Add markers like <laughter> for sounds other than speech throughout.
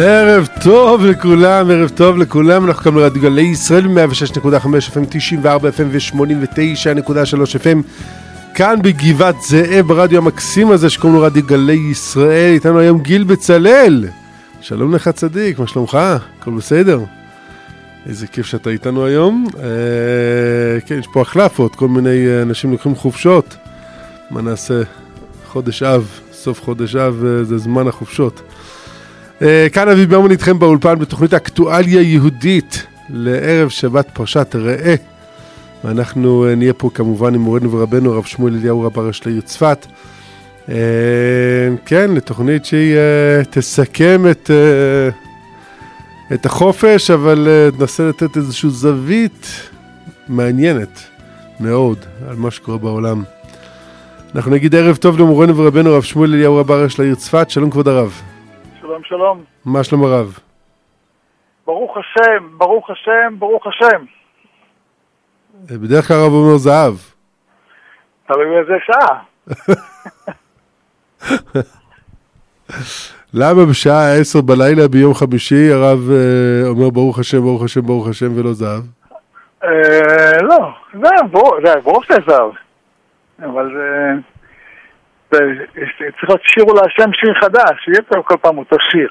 ערב טוב לכולם, ערב טוב לכולם, אנחנו כאן ברדיו גלי ישראל 106.5 FM, 94 FM ו-89.3 FM כאן בגבעת זאב ברדיו המקסים הזה שקוראים לו רדיו גלי ישראל, איתנו היום גיל בצלאל. שלום לך צדיק, מה שלומך? הכל בסדר? איזה כיף שאתה איתנו היום. אה, כן, יש פה החלפות, כל מיני אנשים לוקחים חופשות. מה נעשה? חודש אב, סוף חודש אב אה, זה זמן החופשות כאן אביב ברמן איתכם באולפן בתוכנית אקטואליה יהודית לערב שבת פרשת ראה. ואנחנו uh, נהיה פה כמובן עם מורנו ורבנו הרב שמואל אליהו רב הראש לעיר צפת. uh, כן, לתוכנית שהיא תסכם את, את החופש אבל תנסה לתת איזושהי זווית מעניינת מאוד על מה שקורה בעולם. אנחנו נגיד ערב טוב למורנו ורבנו הרב שמואל אליהו רב הראש לעיר צפת, שלום כבוד הרב שלום שלום. מה שלום הרב? ברוך השם, ברוך השם, ברוך השם. בדרך כלל הרב אומר זהב. תלוי באיזה שעה. <laughs> למה בשעה עשר בלילה ביום חמישי הרב אה, אומר ברוך השם, ברוך השם, ברוך השם ולא זהב? אה, לא, זה ברור שזה זהב. אבל זה... צריך להיות שיר להשם שיר חדש, שיהיה פה כל פעם אותו שיר.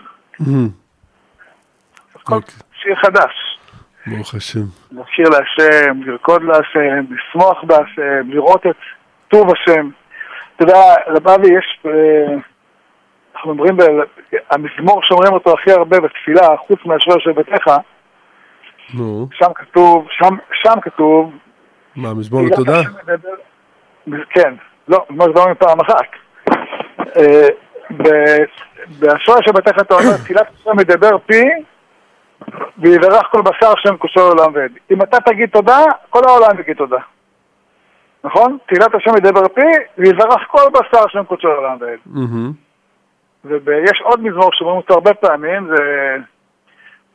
שיר חדש. ברוך השם. לשיר להשם, לרקוד להשם, לשמוח בהשם, לראות את טוב השם. אתה יודע, רב אבי, יש, אנחנו אומרים, המזמור שאומרים אותו הכי הרבה בתפילה, חוץ מאשרי של ביתך, שם כתוב, שם כתוב, מה, מזמור לתודה? כן. לא, זה לא מפעם אחת. באשרי שבתך אתה אומר, תפילת השם מדבר פי, ויברך כל בשר שם כושר עולם ועד. אם אתה תגיד תודה, כל העולם יגיד תודה. נכון? תפילת השם מדבר פי, ויברך כל בשר שם כושר עולם ועד. ויש עוד מזמור שאומרים אותו הרבה פעמים, זה...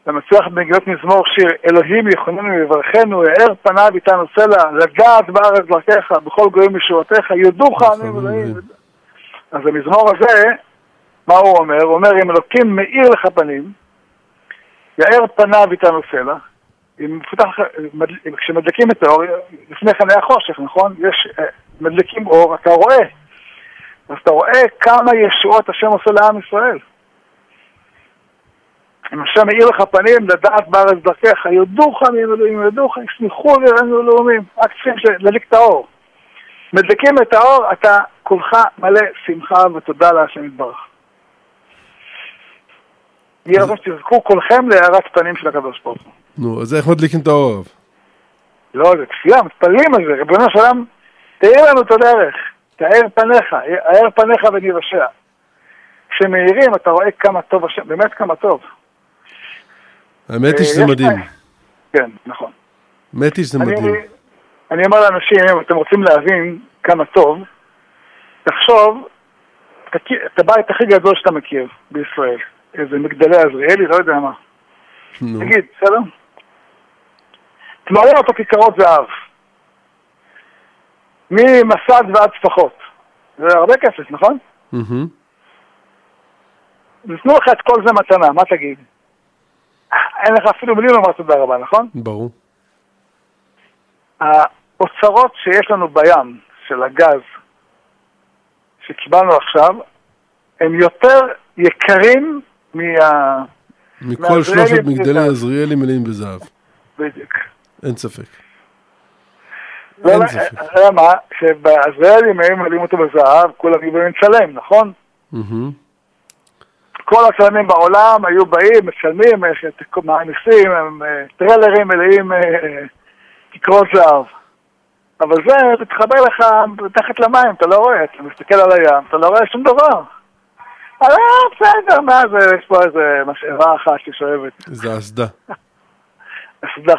מצליח במגילות מזמור שיר, אלוהים יכוננו ויברכנו, האר פניו איתנו סלע, לגעת בארץ דרכיך, בכל גויים משורתיך, יודוך עמים אלוהים. אז המזמור הזה, מה הוא אומר? הוא אומר, אם אלוקים מאיר לך פנים, יאר פניו איתנו סלע, אם מפותח, כשמדליקים את האור, לפני כן היה חושך, נכון? יש, מדליקים אור, אתה רואה. אז אתה רואה כמה ישועות השם עושה לעם ישראל. אם השם מאיר לך פנים, לדעת בארץ דרכיך, יודוך מאלוהים, יודוך, ישמחו ויראינו לאומים, רק צריכים להדליק את האור. מדליקים את האור, אתה כולך מלא שמחה ותודה להשם יתברך. יהיה רצון שתזכו כולכם להארת פנים של הקדוש ברוך הוא. נו, אז איך מדליקים את האור? לא, זה תפילה, מתפללים על זה, ריבונו של עולם, תאיר לנו את הדרך, תאר פניך, האר פניך וניוושע. כשמאירים אתה רואה כמה טוב השם, באמת כמה טוב. האמת היא שזה מדהים. כן, נכון. האמת היא שזה מדהים. אני אומר לאנשים, אם אתם רוצים להבין כמה טוב, תחשוב, את הבית הכי גדול שאתה מכיר בישראל, איזה מגדלי עזריאלי, לא יודע מה. תגיד, בסדר? תמלא אותו כיכרות זהב. ממסד ועד צפחות. זה הרבה כסף, נכון? נתנו לך את כל זה מתנה, מה תגיד? אין לך אפילו מילים לומר תודה רבה, נכון? ברור. האוצרות שיש לנו בים של הגז שקיבלנו עכשיו, הם יותר יקרים מה... מכל שלושת מגדלי עזריאלי מלאים בזהב. בדיוק. אין ספק. למה? כשבעזריאלים היו מלאים אותו בזהב, כולם היו באים לצלם, נכון? כל הצלמים בעולם היו באים, משלמים, מעמיסים, טריילרים מלאים תקרות זהב. אבל זה, תתחבר לך מתחת למים, אתה לא רואה, אתה מסתכל על הים, אתה לא רואה שום דבר. אבל בסדר, מה זה, יש פה איזה משאבה אחת ששואבת. זה אסדה. <laughs> אסדה.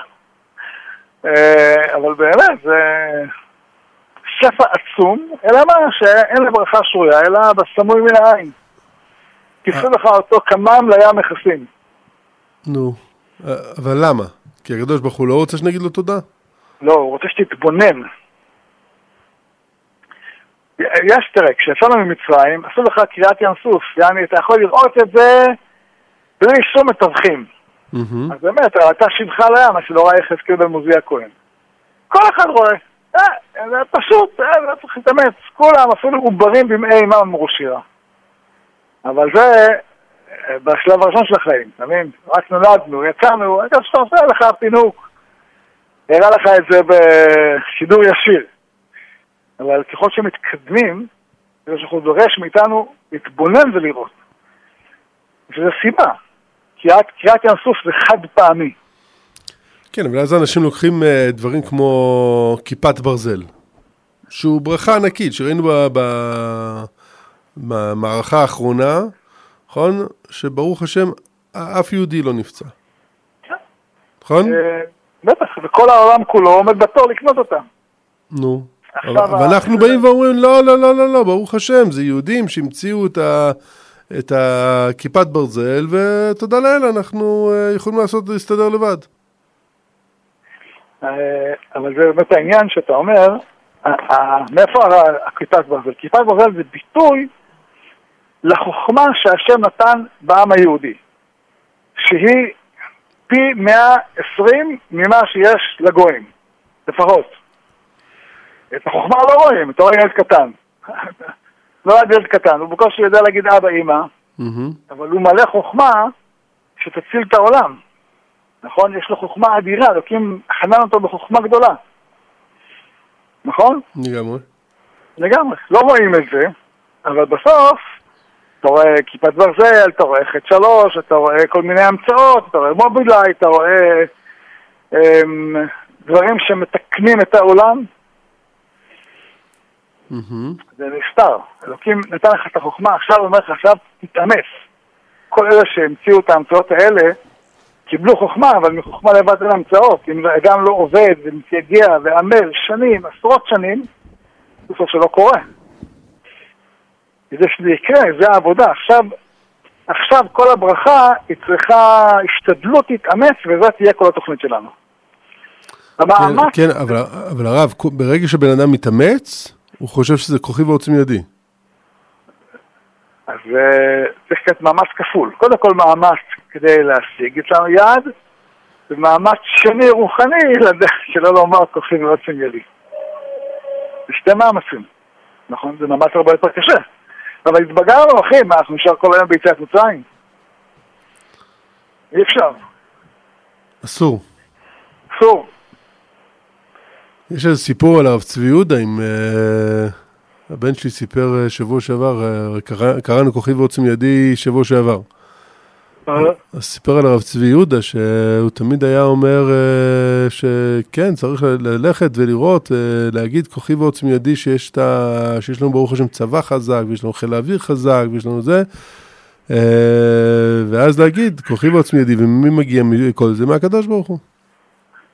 אבל באמת, זה שפע עצום, אלא מה, שאין לברכה שרויה, אלא בסמוי מן העין. כיסו לך אותו כמם לים מכסים. נו, אבל למה? כי הקדוש ברוך הוא לא רוצה שנגיד לו תודה? לא, הוא רוצה שתתבונן. יש, תראה, כשיצאנו ממצרים, עשו לך קריאת ים סוף, יעני, אתה יכול לראות את זה בלי שום מתווכים. אז באמת, ראתה שבחה לים, מה שלא ראה יחזקאל בן עוזי הכהן. כל אחד רואה. אה, זה פשוט, אה, לא צריך להתאמץ. כולם, אפילו עוברים במעי אימם אמרו שירה. אבל זה אה, בשלב הראשון של החיים, אתה מבין? רק נולדנו, יצאנו, אתה שאתה עושה לך פינוק. הראה לך את זה בשידור ישיר. אבל ככל שמתקדמים, זה שאנחנו דורש מאיתנו להתבונן ולראות. וזו סיבה. קריאת קריאת ים סוף זה חד פעמי. כן, אבל אז אנשים לוקחים אה, דברים כמו כיפת ברזל, שהוא ברכה ענקית, שראינו ב- ב- במערכה האחרונה, נכון? שברוך השם, אף יהודי לא נפצע. נכון? אה, בטח, וכל העולם כולו עומד בתור לקנות אותה. נו. עכשיו אבל אבל ה- אנחנו באים ואומרים, לא, לא, לא, לא, לא, ברוך השם, זה יהודים שהמציאו את ה... את הכיפת ברזל, ותודה לאל, אנחנו אה, יכולים לעשות, להסתדר לבד. אה, אבל זה באמת העניין שאתה אומר, מאיפה הכיפת ברזל? כיפת ברזל זה ביטוי לחוכמה שהשם נתן בעם היהודי, שהיא פי 120 ממה שיש לגויים, לפחות. את החוכמה לא רואים, אתה רואה ילד קטן. <laughs> לא רק ילד קטן, הוא בקושי יודע להגיד אבא, מהמם. אבל הוא מלא חוכמה שתציל את העולם. נכון? יש לו חוכמה אדירה, אלוקים חנן אותו בחוכמה גדולה. נכון? לגמרי. לגמרי. לא רואים את זה, אבל בסוף אתה רואה כיפת ברזל, אתה רואה חטא שלוש, אתה רואה כל מיני המצאות, אתה רואה מובילאי, אתה רואה אמ, דברים שמתקנים את העולם. מהמם. זה נסתר. אלוקים נתן לך את החוכמה, עכשיו הוא אומר לך, עכשיו תתאמץ. כל אלה שהמציאו את ההמצאות האלה, קיבלו חוכמה, אבל מחוכמה לבד אין המצאות. אם אדם לא עובד ומתייגע ועמל שנים, עשרות שנים, בסוף שלא קורה. כדי שזה יקרה, זה העבודה. עכשיו, עכשיו כל הברכה, היא צריכה השתדלות להתאמץ, וזו תהיה כל התוכנית שלנו. כן, המאמץ, כן, אבל, אבל הרב, ברגע שבן אדם מתאמץ, הוא חושב שזה כוחי ועוצם ידי. אז אה, צריך להיות מאמץ כפול. קודם כל מאמץ כדי להשיג את היעד, ומאמץ שני רוחני, שלא לומר כוחי ועוצם ידי. זה שתי מאמצים, נכון? זה מאמץ הרבה יותר קשה. אבל התבגרנו, אחי, מה, אנחנו נשאר כל היום ביציאת מצרים? אי אפשר, אסור. אסור. יש איזה סיפור על הרב צבי יהודה עם... אה, הבן שלי סיפר אה, שבוע שעבר, אה, קרא, קראנו כוחי ועוצם ידי שבוע שעבר. אז סיפר על הרב צבי יהודה שהוא תמיד היה אומר אה, שכן, צריך ללכת ולראות, אה, להגיד כוחי ועוצם ידי שיש, ה... שיש לנו ברוך השם צבא חזק, ויש לנו חיל האוויר חזק, ויש לנו זה, אה, ואז להגיד כוחי ועוצם ידי, ומי מגיע מכל זה? מהקדוש ברוך הוא.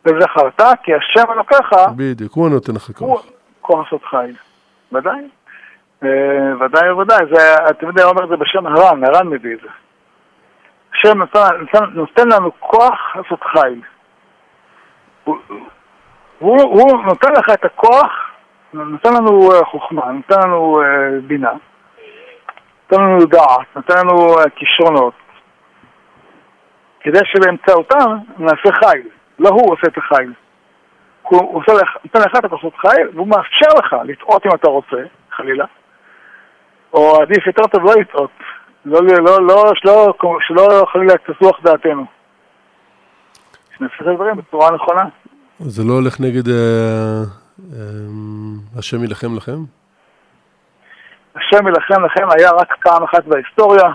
וזכרת, כי השם אלוקיך בדיוק, הוא הנותן לך הוא כוח. כוח לעשות חיל. ודאי. אה, ודאי וודאי. אתם יודעים, אומר את זה בשם הר"ן, הר"ן מביא את זה. השם נותן, נותן, לנו כוח לעשות חיל. הוא, הוא, נותן לך את הכוח, נותן לנו אה, חוכמה, נותן לנו אה, בינה, נותן לנו דעת, נותן לנו אה, כישרונות, כדי שבאמצעותם נעשה חיל. לא הוא עושה את החיל. הוא עושה לך, נותן לך את הכוסות חיל, והוא מאפשר לך לטעות אם אתה רוצה, חלילה, או עדיף יותר טוב לא לטעות, לא, לא, לא, שלא, שלא חלילה תסוח דעתנו. שנעשה את הדברים בצורה נכונה. זה לא הולך נגד אה, אה, השם יילחם לכם? השם יילחם לכם היה רק פעם אחת בהיסטוריה,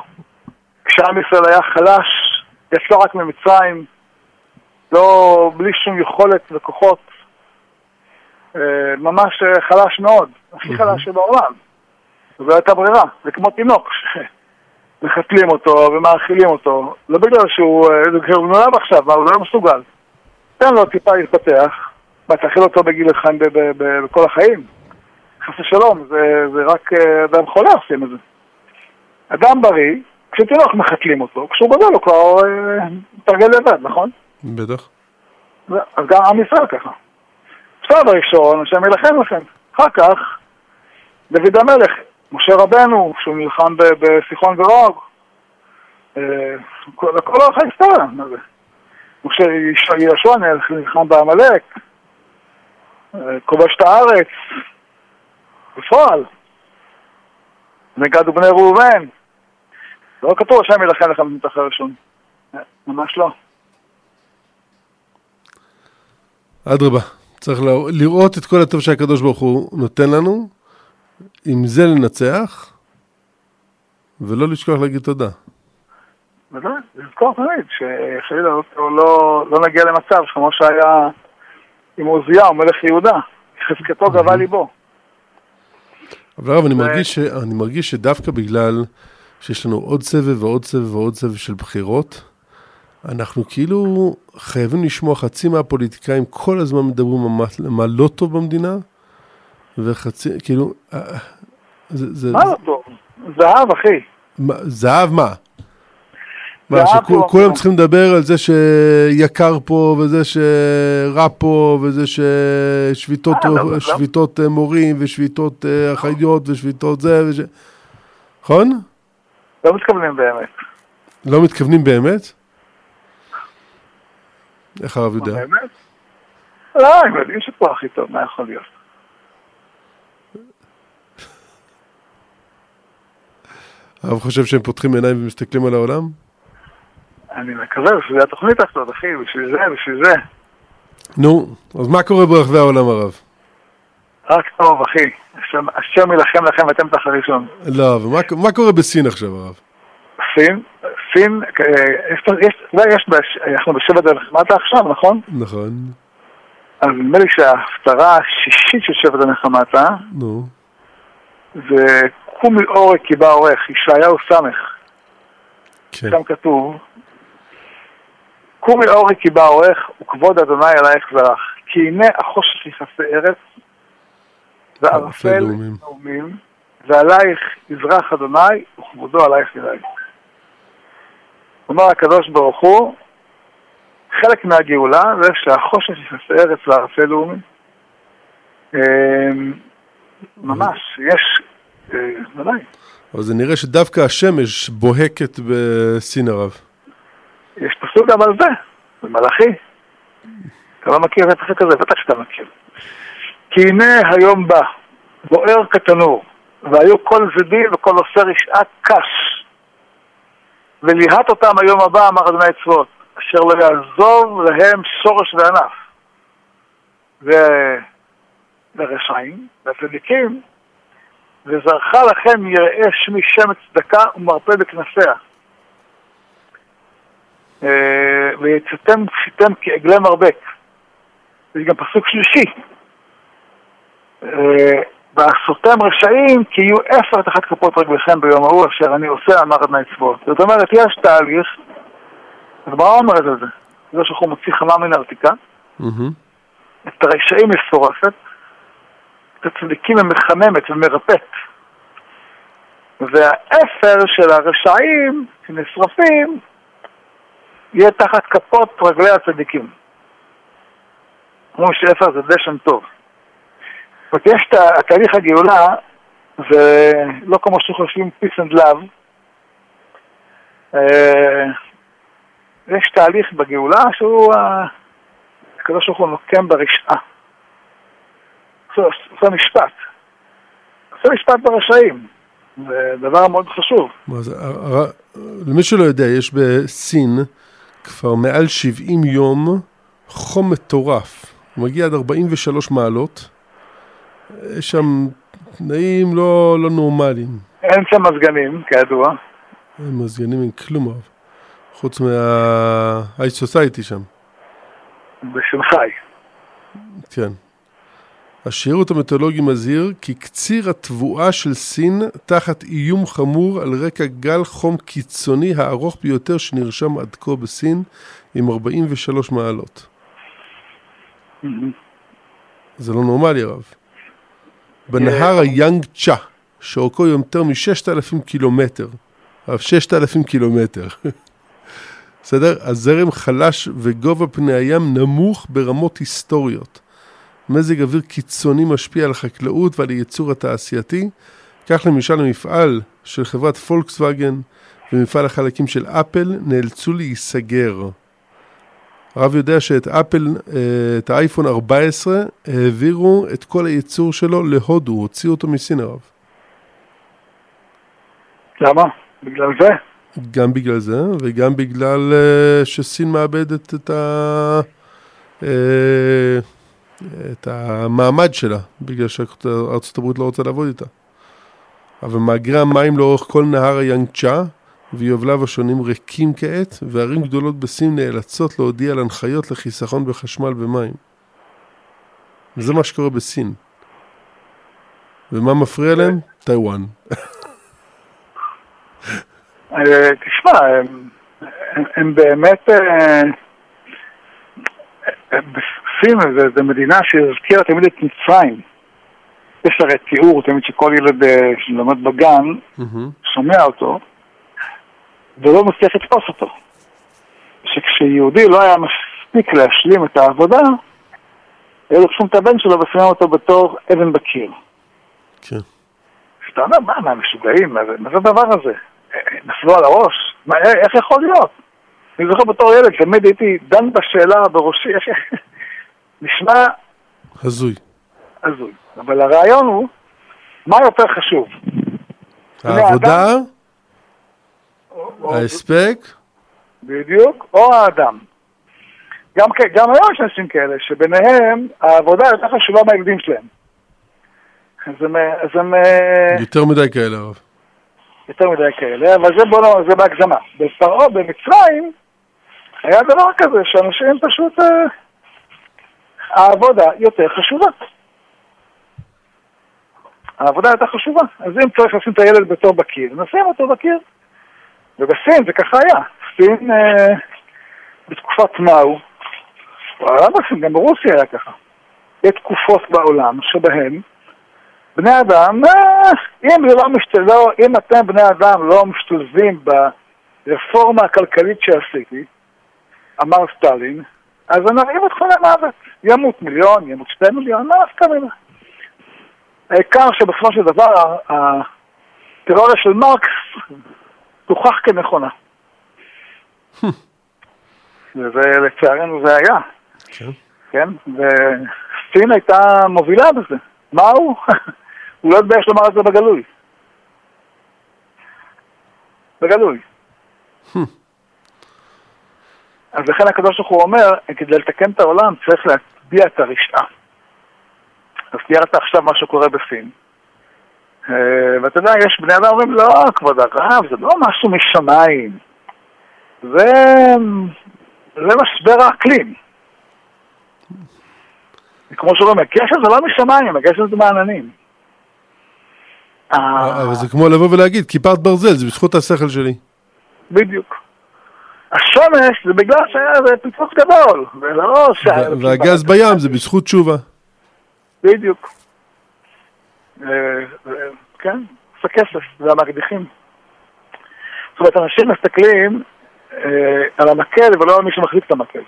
כשעם ישראל היה חלש, יצא רק ממצרים, לא, בלי שום יכולת וכוחות, אה, ממש חלש מאוד, הכי חלש שבעולם. וזו הייתה ברירה, זה כמו תינוק, שמחתלים אותו ומאכילים אותו, לא בגלל שהוא, אה, הוא נולד עכשיו, הוא לא מסוגל. תן לו טיפה להתפתח, מה, תאכיל אותו בגיל אחד בכל החיים? חס ושלום, זה, זה רק אה, אדם חולה עושים את זה. אדם בריא, כשתינוק מחתלים אותו, כשהוא גדול הוא כבר אה, מתרגל לבד, נכון? בטח. אז גם עם ישראל ככה. בשלב הראשון, השם ילחם לכם. אחר כך, דוד המלך, משה רבנו, שהוא נלחם בסיחון ואוג, אה, לכל אורך ההיסטוריה, מה זה? כשיהושע נלחם בעמלק, אה, כובש את הארץ, בפועל. נגד ובני ראובן. לא כתוב השם ילחם לך במתח הראשון. ממש לא. אדרבה, צריך לראות את כל הטוב שהקדוש ברוך הוא נותן לנו, עם זה לנצח, ולא לשכוח להגיד תודה. ודאי, לזכור תמיד, שחלילה לא, לא, לא נגיע למצב כמו שהיה עם עוזיהו, מלך יהודה, חזקתו גבה ליבו. אבל הרב, אני, מרגיש ש... אני מרגיש שדווקא בגלל שיש לנו עוד סבב ועוד סבב ועוד סבב של בחירות, אנחנו כאילו חייבים לשמוע חצי מהפוליטיקאים כל הזמן מדברים על מה, מה לא טוב במדינה, וחצי, כאילו... אה, זה, זה, מה לא טוב? זהב, אחי. מה, זהב מה? מה, שכולם צריכים לדבר על זה שיקר פה, וזה שרע פה, וזה ששביתות אה, לא, שביתות אה, מורים, ושביתות אחיות, ושביתות זה, וש... נכון? לא מתכוונים באמת. לא מתכוונים באמת? איך הרב יודע? באמת? לא, הם יודעים שפה הכי טוב, מה יכול להיות? הרב חושב שהם פותחים עיניים ומסתכלים על העולם? אני מקווה, בשביל התוכנית הזאת, אחי, בשביל זה, בשביל זה. נו, אז מה קורה ברחבי העולם, הרב? רק טוב, אחי. השם ילחם לכם ואתם תחת ראשון. לא, ומה קורה בסין עכשיו, הרב? סין? סין, אה, יש, יש, אנחנו בשבע דרך מטה עכשיו, נכון? נכון. אז נדמה לי שההפטרה השישית של דרך מטה, נו. זה קומי אורך כי בא עורך, ישעיהו סמך. כן. שם כתוב, קומי אורי כי בא עורך, וכבוד אדוני עלייך זרח. כי הנה החושך יכסה ארץ, וערפל נאומים, ועלייך יזרח אדוני, וכבודו עלייך יראה. אומר הקדוש ברוך הוא, חלק מהגאולה זה שהחושך יכסה ארץ וערפל לאומים. אמ, ממש, יש, אה, ודאי. אבל זה נראה שדווקא השמש בוהקת בסין הרב. יש פסוק גם על זה, זה מלאכי. אתה לא מכיר את הפסוק הזה? בטח שאתה מכיר. כי הנה היום בא, בוער כתנור, והיו כל זדים וכל עושה רשעת קש. וליהט אותם היום הבא, אמר אדוני צבאות, אשר לא יעזוב להם שורש וענף. ורשעים, והצדיקים, וזרחה לכם יראה שמי שמץ צדקה ומרפא בכנפיה. אה, ויצאתם פשיטם כעגלי מרבק. יש גם פסוק שלישי. אה, ועשותם רשעים כי יהיו עשר תחת כפות רגליכם ביום ההוא אשר אני עושה, אמר אדוני צבאות. זאת אומרת, יש תהליך, הגמרא אומרת על זה, זה שאנחנו מוציא חמה מן הרתיקה, את הרשעים את הצדיקים היא מחממת ומרפאת. והאפר של הרשעים שנשרפים יהיה תחת כפות רגלי הצדיקים. אומרים שאפר זה דשן טוב. זאת יש את תהליך הגאולה, זה לא כמו שחושבים peace and love. אה, יש תהליך בגאולה שהוא, הקדוש ברוך הוא נוקם ברשעה. עושה משפט. עושה משפט ברשעים. זה דבר מאוד חשוב. למי שלא יודע, יש בסין כבר מעל 70 יום חום מטורף. הוא מגיע עד 43 מעלות. יש שם תנאים לא, לא נורמליים. אין שם מזגנים, כידוע. אין מזגנים, אין כלום, חוץ מה-high society שם. בשנגחאי. כן. השירות המטאולוגי מזהיר כי קציר התבואה של סין תחת איום חמור על רקע גל חום קיצוני הארוך ביותר שנרשם עד כה בסין עם 43 מעלות. זה לא נורמלי הרב. בנהר היאנג צ'ה, שאורכו יותר מ-6,000 קילומטר. הרב, 6,000 קילומטר. <laughs> בסדר? הזרם חלש וגובה פני הים נמוך ברמות היסטוריות. מזג אוויר קיצוני משפיע על החקלאות ועל הייצור התעשייתי. כך למשל המפעל של חברת פולקסווגן ומפעל החלקים של אפל נאלצו להיסגר. הרב יודע שאת אפל, אה, את האייפון 14, העבירו את כל הייצור שלו להודו, הוציאו אותו מסין הרב. למה? בגלל זה? גם בגלל זה, וגם בגלל uh, שסין מאבדת את, ה, uh, את המעמד שלה, בגלל שארה"ב לא רוצה לעבוד איתה. אבל מאגרי המים לאורך כל נהר היאנגצ'ה ויובליו השונים ריקים כעת, וערים גדולות בסין נאלצות להודיע על הנחיות לחיסכון בחשמל ומים. וזה מה שקורה בסין. ומה מפריע להם? טיוואן. אה, תשמע, הם, באמת... אה, סין זה מדינה שהזכירה תמיד את מצרים. יש הרי תיאור תמיד שכל ילד אה, שלומד בגן שומע אותו ולא מצליח לתפוס אותו. שכשיהודי לא היה מספיק להשלים את העבודה, היו לוקחים את הבן שלו ושמים אותו בתור אבן בקיר. כן. שאתה אומר, מה, מה, משוגעים? מה זה הדבר הזה? נפלו על הראש? מה, איך יכול להיות? אני זוכר בתור ילד, תמיד הייתי דן בשאלה בראשי, נשמע... הזוי. הזוי. אבל הרעיון הוא, מה יותר חשוב? העבודה, ההספק, בדיוק, או האדם. גם, גם היום יש אנשים כאלה, שביניהם העבודה יותר חשובה מהילדים שלהם. אז הם... אז הם אה, יותר מדי כאלה, הרב. יותר מדי כאלה, אבל זה בוא לא, זה בהגזמה. בפרעה, במצרים, היה דבר כזה שאנשים פשוט... העבודה יותר חשובה. העבודה יותר חשובה. אז אם צריך לשים את הילד בתור בקיר, נשים אותו בקיר. ובסין זה ככה היה. סין אה, בתקופת מאו, גם ברוסיה היה ככה. יש תקופות בעולם שבהן בני אדם, אה, אם, לא משת... לא, אם אתם בני אדם לא משתלבים ברפורמה הכלכלית שעשיתי, אמר סטלין, אז אני ארעיב אתכם למוות. ימות מיליון, ימות שתי מיליון, מה נפקא מינה? העיקר שבסופו של דבר התיאוריה של מרקס תוכח כנכונה. <laughs> וזה לצערנו זה היה. כן. כן, וסין הייתה מובילה בזה. מה הוא? <laughs> הוא לא התבייש לומר את זה בגלוי. בגלוי. <laughs> אז לכן הקדוש ברוך הוא אומר, כדי לתקן את העולם צריך להטביע את הרשעה. אז תיארת עכשיו מה שקורה בסין. אה, ואתה יודע, יש בני אדם אומרים, לא, כבוד הרב, זה לא משהו משמיים. זה, זה משבר האקלים. כמו שאומרים, הגשם זה לא משמיים, הגשם זה מעננים. אבל זה כמו לבוא ולהגיד, כיפת ברזל, זה בזכות השכל שלי. בדיוק. השמש זה בגלל שהיה איזה פיצוץ גדול, ולא ש... והגז בים זה בזכות תשובה. בדיוק. אה, כן, זה כסף, זה המקדיחים. זאת אומרת, אנשים מסתכלים אה, על המקל ולא על מי שמחליף את המקל.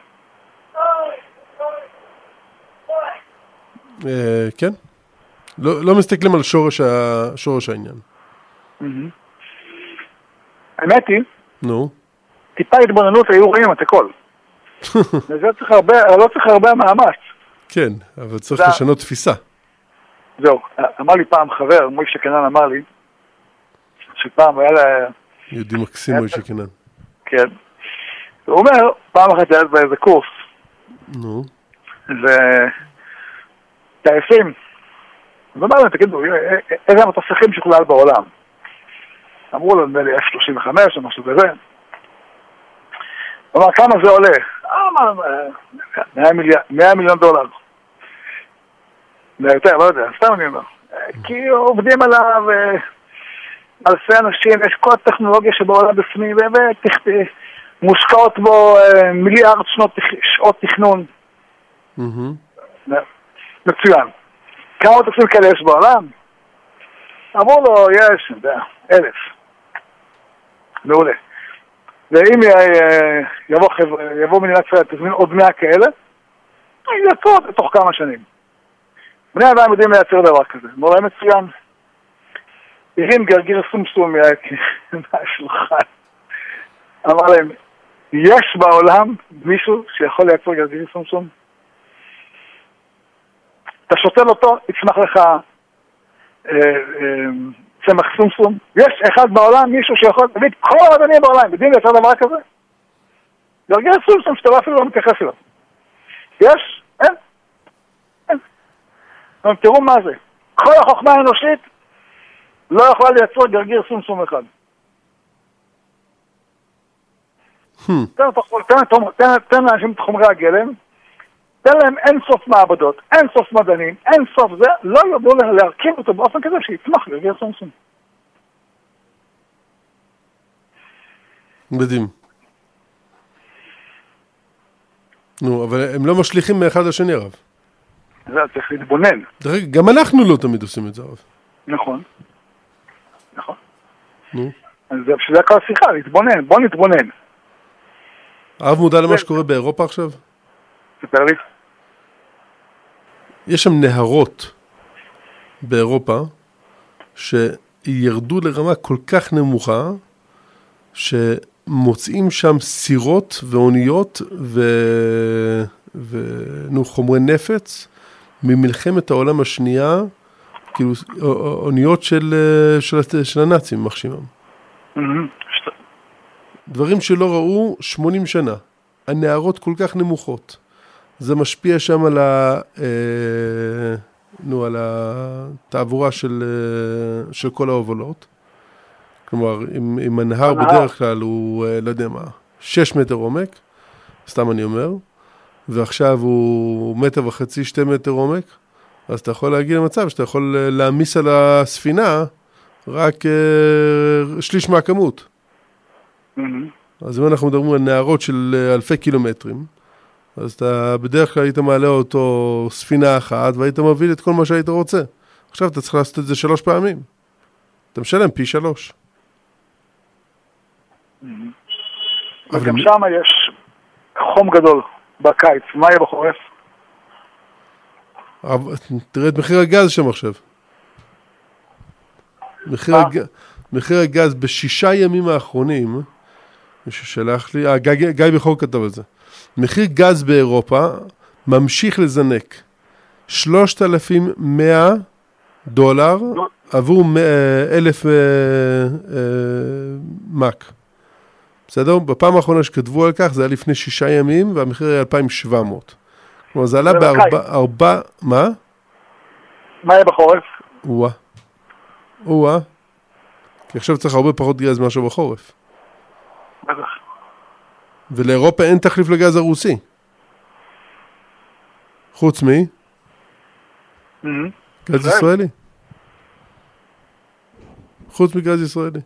כן. לא, לא מסתכלים על. שורש העניין. האמת היא, נו. טיפה התבוננות היו רואים את הכל. <laughs> לזה צריך הרבה, לא צריך הרבה מאמץ. כן, אבל צריך זה... לשנות תפיסה. זהו, אמר לי פעם חבר, מוישה קנן אמר לי, שפעם היה לה... יהודי מקסים מוישה קנן. כן. הוא אומר, פעם אחת היה באיזה קורס. נו. וטייסים אז אמר להם, תגידו, אה, אה, איזה המטוסים שכולל בעולם? אמרו לו, נדמה לי F-35 או משהו כזה. הוא אמר, כמה זה עולה? אמר, 100 מיליון דולר. יותר, לא יודע, סתם אני אומר. כי עובדים עליו אלפי אנשים, יש כל הטכנולוגיה שבעולם בפנים, ומושקעות בו אה, מיליארד שעות תכנון. מצוין. כמה מטוסים כאלה יש בעולם? אמרו לו, יש, אני יודע, אלף. מעולה. ואם יבוא, יבוא מדינת ישראל, תזמין עוד מאה כאלה, יצאו בתוך כמה שנים. בני אדם יודעים לייצר דבר כזה, להם מצוין. הרים גרגיר סומסום <laughs> מהשולחן. אמר להם, יש בעולם מישהו שיכול לייצר גרגיר סומסום? אתה שותל אותו, יצמח לך אה, אה, צמח סומסום. יש אחד בעולם, מישהו שיכול, תביא את כל האדנים בעולם, יודעים לייצר דבר כזה? גרגיר סומסום שאתה לא אפילו לא מתייחס אליו. יש? אין. אין. תראו מה זה. כל החוכמה האנושית לא יכולה לייצר גרגיר סומסום אחד. Hmm. תן לאנשים את חומרי הגלם, תן להם אין סוף מעבדות, אין סוף מדענים, אין סוף זה, לא ידעו להרכיב אותו באופן כזה שיצמח גרגיר סומסום. מדהים. נו, אבל הם לא משליכים מאחד לשני, הרב. זה צריך להתבונן. גם אנחנו לא תמיד עושים את זה, הרב. נכון. נכון. נו. אז זה בשביל זה כל השיחה, להתבונן, בוא נתבונן. הרב מודע למה שקורה באירופה עכשיו? ספר לי. יש שם נהרות באירופה שירדו לרמה כל כך נמוכה, שמוצאים שם סירות ואוניות ו... ו... נו, חומרי נפץ ממלחמת העולם השנייה, כאילו אוניות של, של, של הנאצים, מחשימם. דברים שלא ראו 80 שנה. הנערות כל כך נמוכות. זה משפיע שם על, ה, אה, נו, על התעבורה של, אה, של כל ההובלות. כלומר, אם, אם הנהר בדרך כלל הוא, אה, לא יודע מה, 6 מטר עומק, סתם אני אומר, ועכשיו הוא מטר וחצי, שתי מטר עומק, אז אתה יכול להגיע למצב שאתה יכול להעמיס על הספינה רק שליש מהכמות. Mm-hmm. אז אם אנחנו מדברים על נהרות של אלפי קילומטרים, אז אתה בדרך כלל היית מעלה אותו ספינה אחת והיית מביא את כל מה שהיית רוצה. עכשיו אתה צריך לעשות את זה שלוש פעמים. אתה משלם פי שלוש. Mm-hmm. וגם שם יש חום גדול בקיץ, מה יהיה בחורף? תראה את מחיר הגז שם עכשיו. מחיר, הג... מחיר הגז בשישה ימים האחרונים, מישהו שלח לי, אה, גיא, גיא בכור כתב על זה. מחיר גז באירופה ממשיך לזנק. 3,100 דולר עבור אה, אלף אה, אה, מק. בסדר? בפעם האחרונה שכתבו על כך זה היה לפני שישה ימים והמחיר היה 2,700. כלומר זה עלה בארבע... מה? מה יהיה בחורף? או-אה. או-אה. כי עכשיו צריך הרבה פחות גז מאשר בחורף. בטח. ולאירופה אין תחליף לגז הרוסי. חוץ מ... Mm-hmm. גז ישראלי. חוץ מגז ישראלי.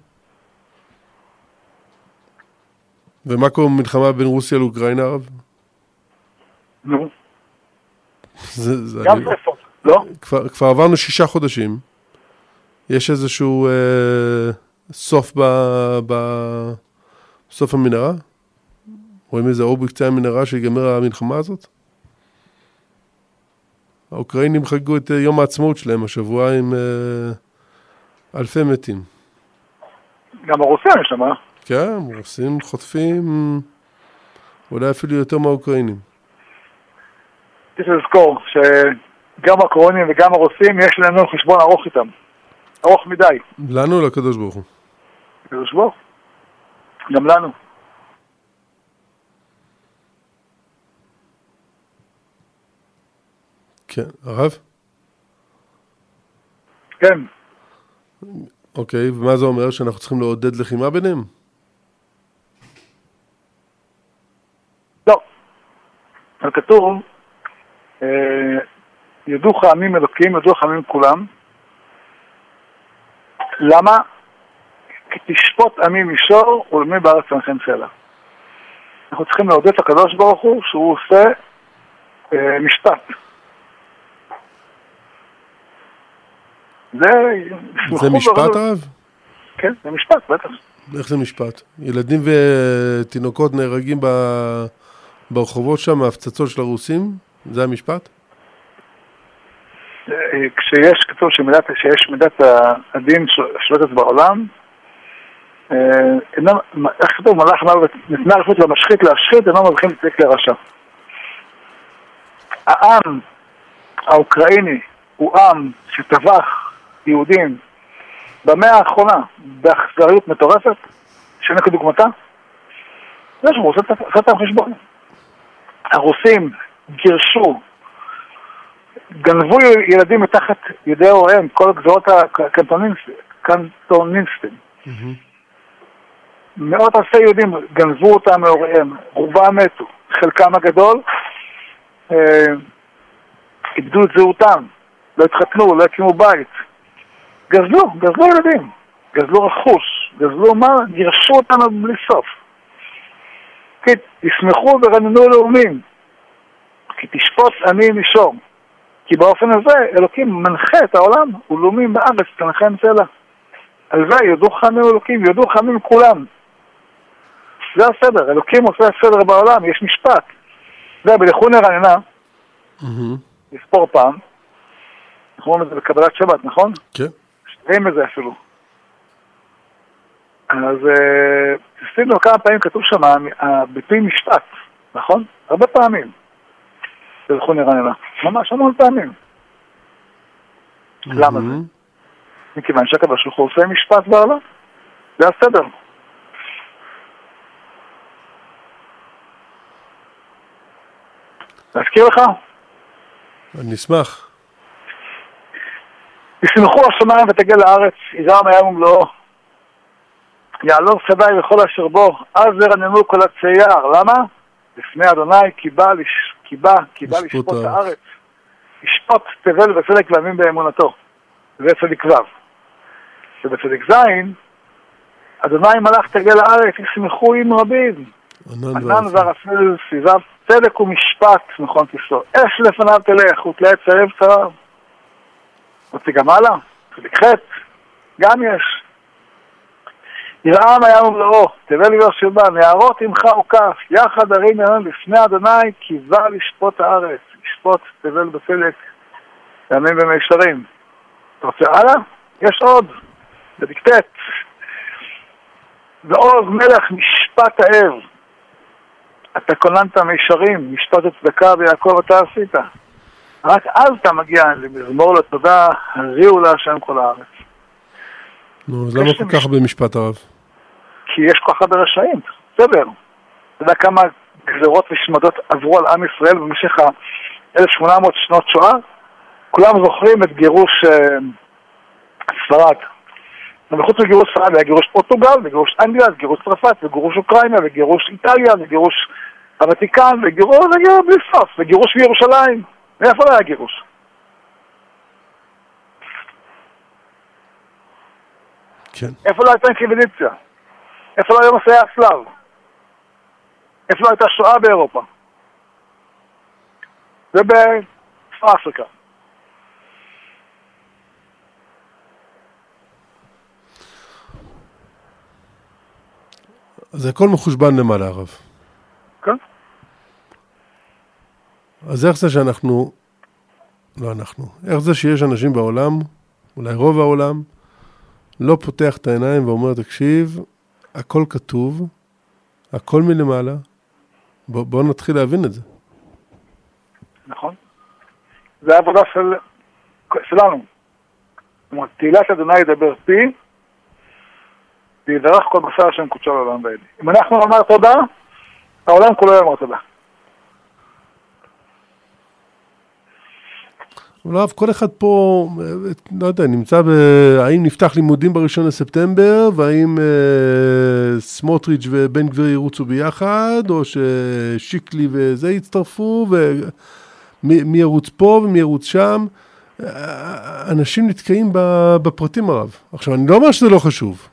ומה קורה במלחמה בין רוסיה לאוקראינה, הרב? נו. גם שרפות, לא? כבר עברנו שישה חודשים. יש איזשהו אה, סוף ב... ב... סוף המנהרה? רואים איזה אור בקצה המנהרה שיגמר המלחמה הזאת? האוקראינים חגגו את אה, יום העצמאות שלהם השבוע עם אה, אלפי מתים. גם הרוסים יש שם, אה? כן, הרוסים חוטפים אולי אפילו יותר מהאוקראינים. צריך לזכור שגם הקורונים וגם הרוסים יש לנו חשבון ארוך איתם. ארוך מדי. לנו או לקדוש ברוך הוא? לקדוש ברוך גם לנו. כן, הרב? כן. אוקיי, ומה זה אומר? שאנחנו צריכים לעודד לחימה ביניהם? לא. כתוב, אה, ידעוך עמים אלוקים, ידעוך עמים כולם. למה? כי תשפוט עמי מישור ולמי בארץ עמכם סלע. אנחנו צריכים לעודד את הקדוש ברוך הוא שהוא עושה אה, משפט. זה... זה משפט רב? כן, זה משפט, בטח. איך זה משפט? ילדים ותינוקות נהרגים ב... ברחובות שם, ההפצצות של הרוסים? זה המשפט? אה, כשיש, כתוב שמידת, שיש מידת הדין שולטת בעולם, איך כתוב, מלאך מוות, ניתנה רשות למשחית להשחית, אינו מבחין צדיק לרשע. העם האוקראיני הוא עם שטבח יהודים במאה האחרונה באכזריות מטורפת, שאין כדוגמתה. זה שהוא עושה את החשבון. הרוסים גירשו, גנבו ילדים מתחת ידי הוריהם, כל הגזרות הקנטוניסטים. מאות אלפי יהודים גנבו אותם מהוריהם, רובם מתו, חלקם הגדול אה, איבדו את זהותם, לא התחתנו, לא הקימו בית. גזלו, גזלו ילדים, גזלו רכוש, גזלו מה? גירשו אותנו בלי סוף. כי תשמחו ורננו לאומים, כי תשפוט עני מישור. כי באופן הזה אלוקים מנחה את העולם, ולאומים בארץ תנחם סלע. על זה יודו חמים אלוקים, יודו חמים כולם. זה הסדר, אלוקים עושה סדר בעולם, יש משפט. זה בלכו נרננה, לספור פעם, אנחנו אומרים את זה בקבלת שבת, נכון? כן. שתיים בזה אפילו. אז תשימו כמה פעמים כתוב שם הביטוי משפט, נכון? הרבה פעמים. תלכו נרננה. ממש המון פעמים. למה זה? מכיוון שהקדוש ברוך הוא עושה משפט בעולם. זה הסדר. להזכיר לך? אני אשמח. ישמחו השמיים ותגל לארץ, יזרם הים ומלואו. יעלור שדי וכל אשר בו, אז ירננו כל הצייר. למה? לפני אדוני כי בא, לש... כי בא, כי בא לשפוט את הארץ. ישפוט תבל וצדק ויאמין באמונתו. זה צדיק ו'. ובצדיק ז', אדוני מלאך תגל לארץ, ישמחו עם רבים. ענן וערפל סביביו צדק ומשפט, נכון תפסור. אש לפניו תלך, ותלאה צרב צרב. רוצים גם הלאה? צדיק ח', גם יש. ירעם הים ומלואו, תבל ויושבה, נערות עמך וכף, יחד הרים ימים לפני אדוני, כי בא לשפוט הארץ, לשפוט תבל בצדק, ימים במישרים. אתה רוצה הלאה? יש עוד, צדיק ט', ועוז מלך משפט האב. אתה כוננת מישרים, משפט הצדקה ויעקב אתה עשית. רק אז אתה מגיע למזמור לתודה, הריעו להשם כל הארץ. נו, אז למה כל כך הרבה משפט הרב? כי יש כל כך הרבה רשעים, בסדר. אתה יודע כמה גזרות ושמדות עברו על עם ישראל במשך ה-1800 שנות שואה? כולם זוכרים את גירוש אה, ספרד. וחוץ מגירוש ספרד היה גירוש פורטוגל, וגירוש אנגליה, וגירוש צרפת, וגירוש אוקראינה, וגירוש איטליה, וגירוש הוותיקן, וגירוש, וגירוש בלי סוף, וגירוש מירושלים. מאיפה לא היה גירוש? כן. איפה לא הייתה אינקוויזיציה? איפה לא היו מסעי הצלב? איפה לא הייתה שואה באירופה? ובצפון אפריקה. זה הכל מחושבן למעלה, הרב. כן. אז איך זה שאנחנו, לא אנחנו, איך זה שיש אנשים בעולם, אולי רוב העולם, לא פותח את העיניים ואומר, תקשיב, הכל כתוב, הכל מלמעלה, בואו בוא נתחיל להבין את זה. נכון. זה העבודה של, שלנו. כלומר, תהילת אדוני ידבר פי, ויברך כל בשר השם קודשו לעולם ועדי. אם אנחנו נאמר תודה, העולם כולו יאמר תודה. אבל הרב, כל אחד פה, לא יודע, נמצא ב... האם נפתח לימודים בראשון לספטמבר, והאם אה, סמוטריץ' ובן גביר ירוצו ביחד, או ששיקלי וזה יצטרפו, ומי ירוץ פה ומי ירוץ שם. אנשים נתקעים בפרטים הרב. עכשיו, אני לא אומר שזה לא חשוב,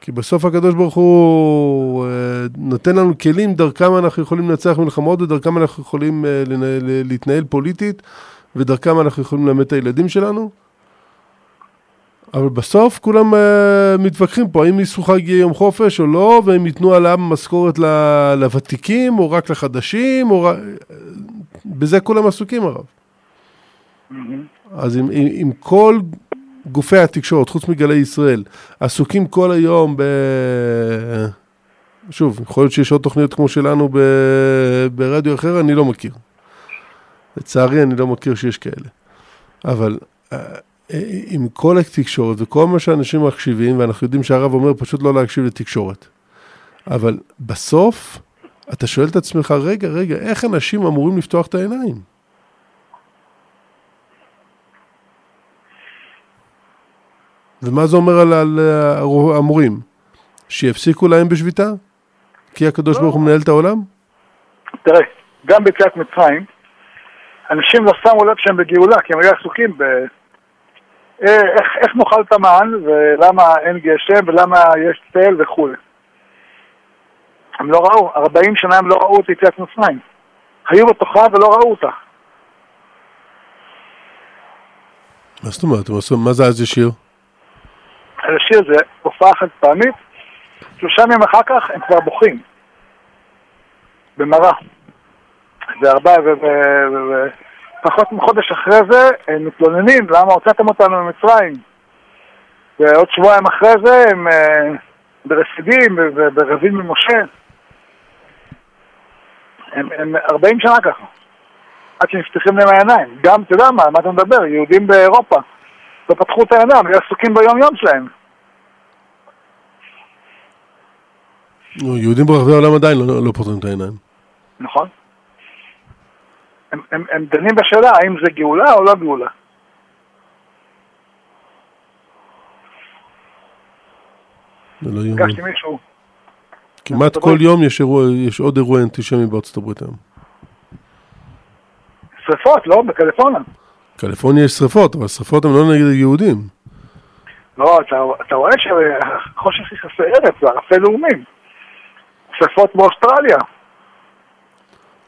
כי בסוף הקדוש ברוך הוא אה, נותן לנו כלים, דרכם אנחנו יכולים לנצח מלחמות, ודרכם אנחנו יכולים אה, להתנהל פוליטית. ודרכם אנחנו יכולים ללמד את הילדים שלנו. אבל בסוף כולם uh, מתווכחים פה, האם ניסו חג יום חופש או לא, והם ייתנו עליו משכורת לוותיקים, או רק לחדשים, או. בזה כולם עסוקים הרב. אז עם, עם, עם כל גופי התקשורת, חוץ מגלי ישראל, עסוקים כל היום ב... שוב, יכול להיות שיש עוד תוכניות כמו שלנו ב... ברדיו אחר, אני לא מכיר. לצערי, אני לא מכיר שיש כאלה. אבל אה, אה, עם כל התקשורת וכל מה שאנשים מקשיבים, ואנחנו יודעים שהרב אומר פשוט לא להקשיב לתקשורת. אבל בסוף, אתה שואל את עצמך, רגע, רגע, איך אנשים אמורים לפתוח את העיניים? ומה זה אומר על, על המורים? שיפסיקו להם בשביתה? כי הקדוש ברוך הוא מנהל את העולם? תראה, גם ביציאת מצרים, אנשים לא שמו לב שהם בגאולה, כי הם היו עסוקים ב... אה, איך, איך נאכל את המן, ולמה אין גשם, ולמה יש צל וכולי. הם לא ראו, 40 שנה הם לא ראו את יציאת מצרים. היו בתוכה ולא ראו אותה. מה זאת אומרת? מה זה אז ישיר? אז ישיר זה הופעה חד פעמית, שלושה ימים אחר כך הם כבר בוכים. במראה. וארבע, ופחות מחודש אחרי זה הם מתלוננים למה הוצאתם אותנו ממצרים. ועוד שבועיים אחרי זה הם אה, ברסידים וברבים ממשה. הם, הם 40 שנה ככה, עד שנפתחים להם העיניים. גם, אתה יודע מה, מה אתה מדבר? יהודים באירופה לא פתחו את העיניים, היו עסוקים ביום-יום שלהם. יהודים ברחבי העולם עדיין לא, לא פותחים את העיניים. נכון. הם, הם, הם דנים בשאלה האם זה גאולה או לא גאולה. זה לא יאומן. פגשתי מישהו. כמעט כל יום יש, אירוע, יש עוד אירוע אנטישמי בארצות הברית היום. שריפות, לא? בקליפורניה. בקליפורניה יש שריפות, אבל שריפות הן לא נגד יהודים. לא, אתה, אתה רואה שהחושך יכסה ארץ, זה ערפי לאומים. שריפות באוסטרליה.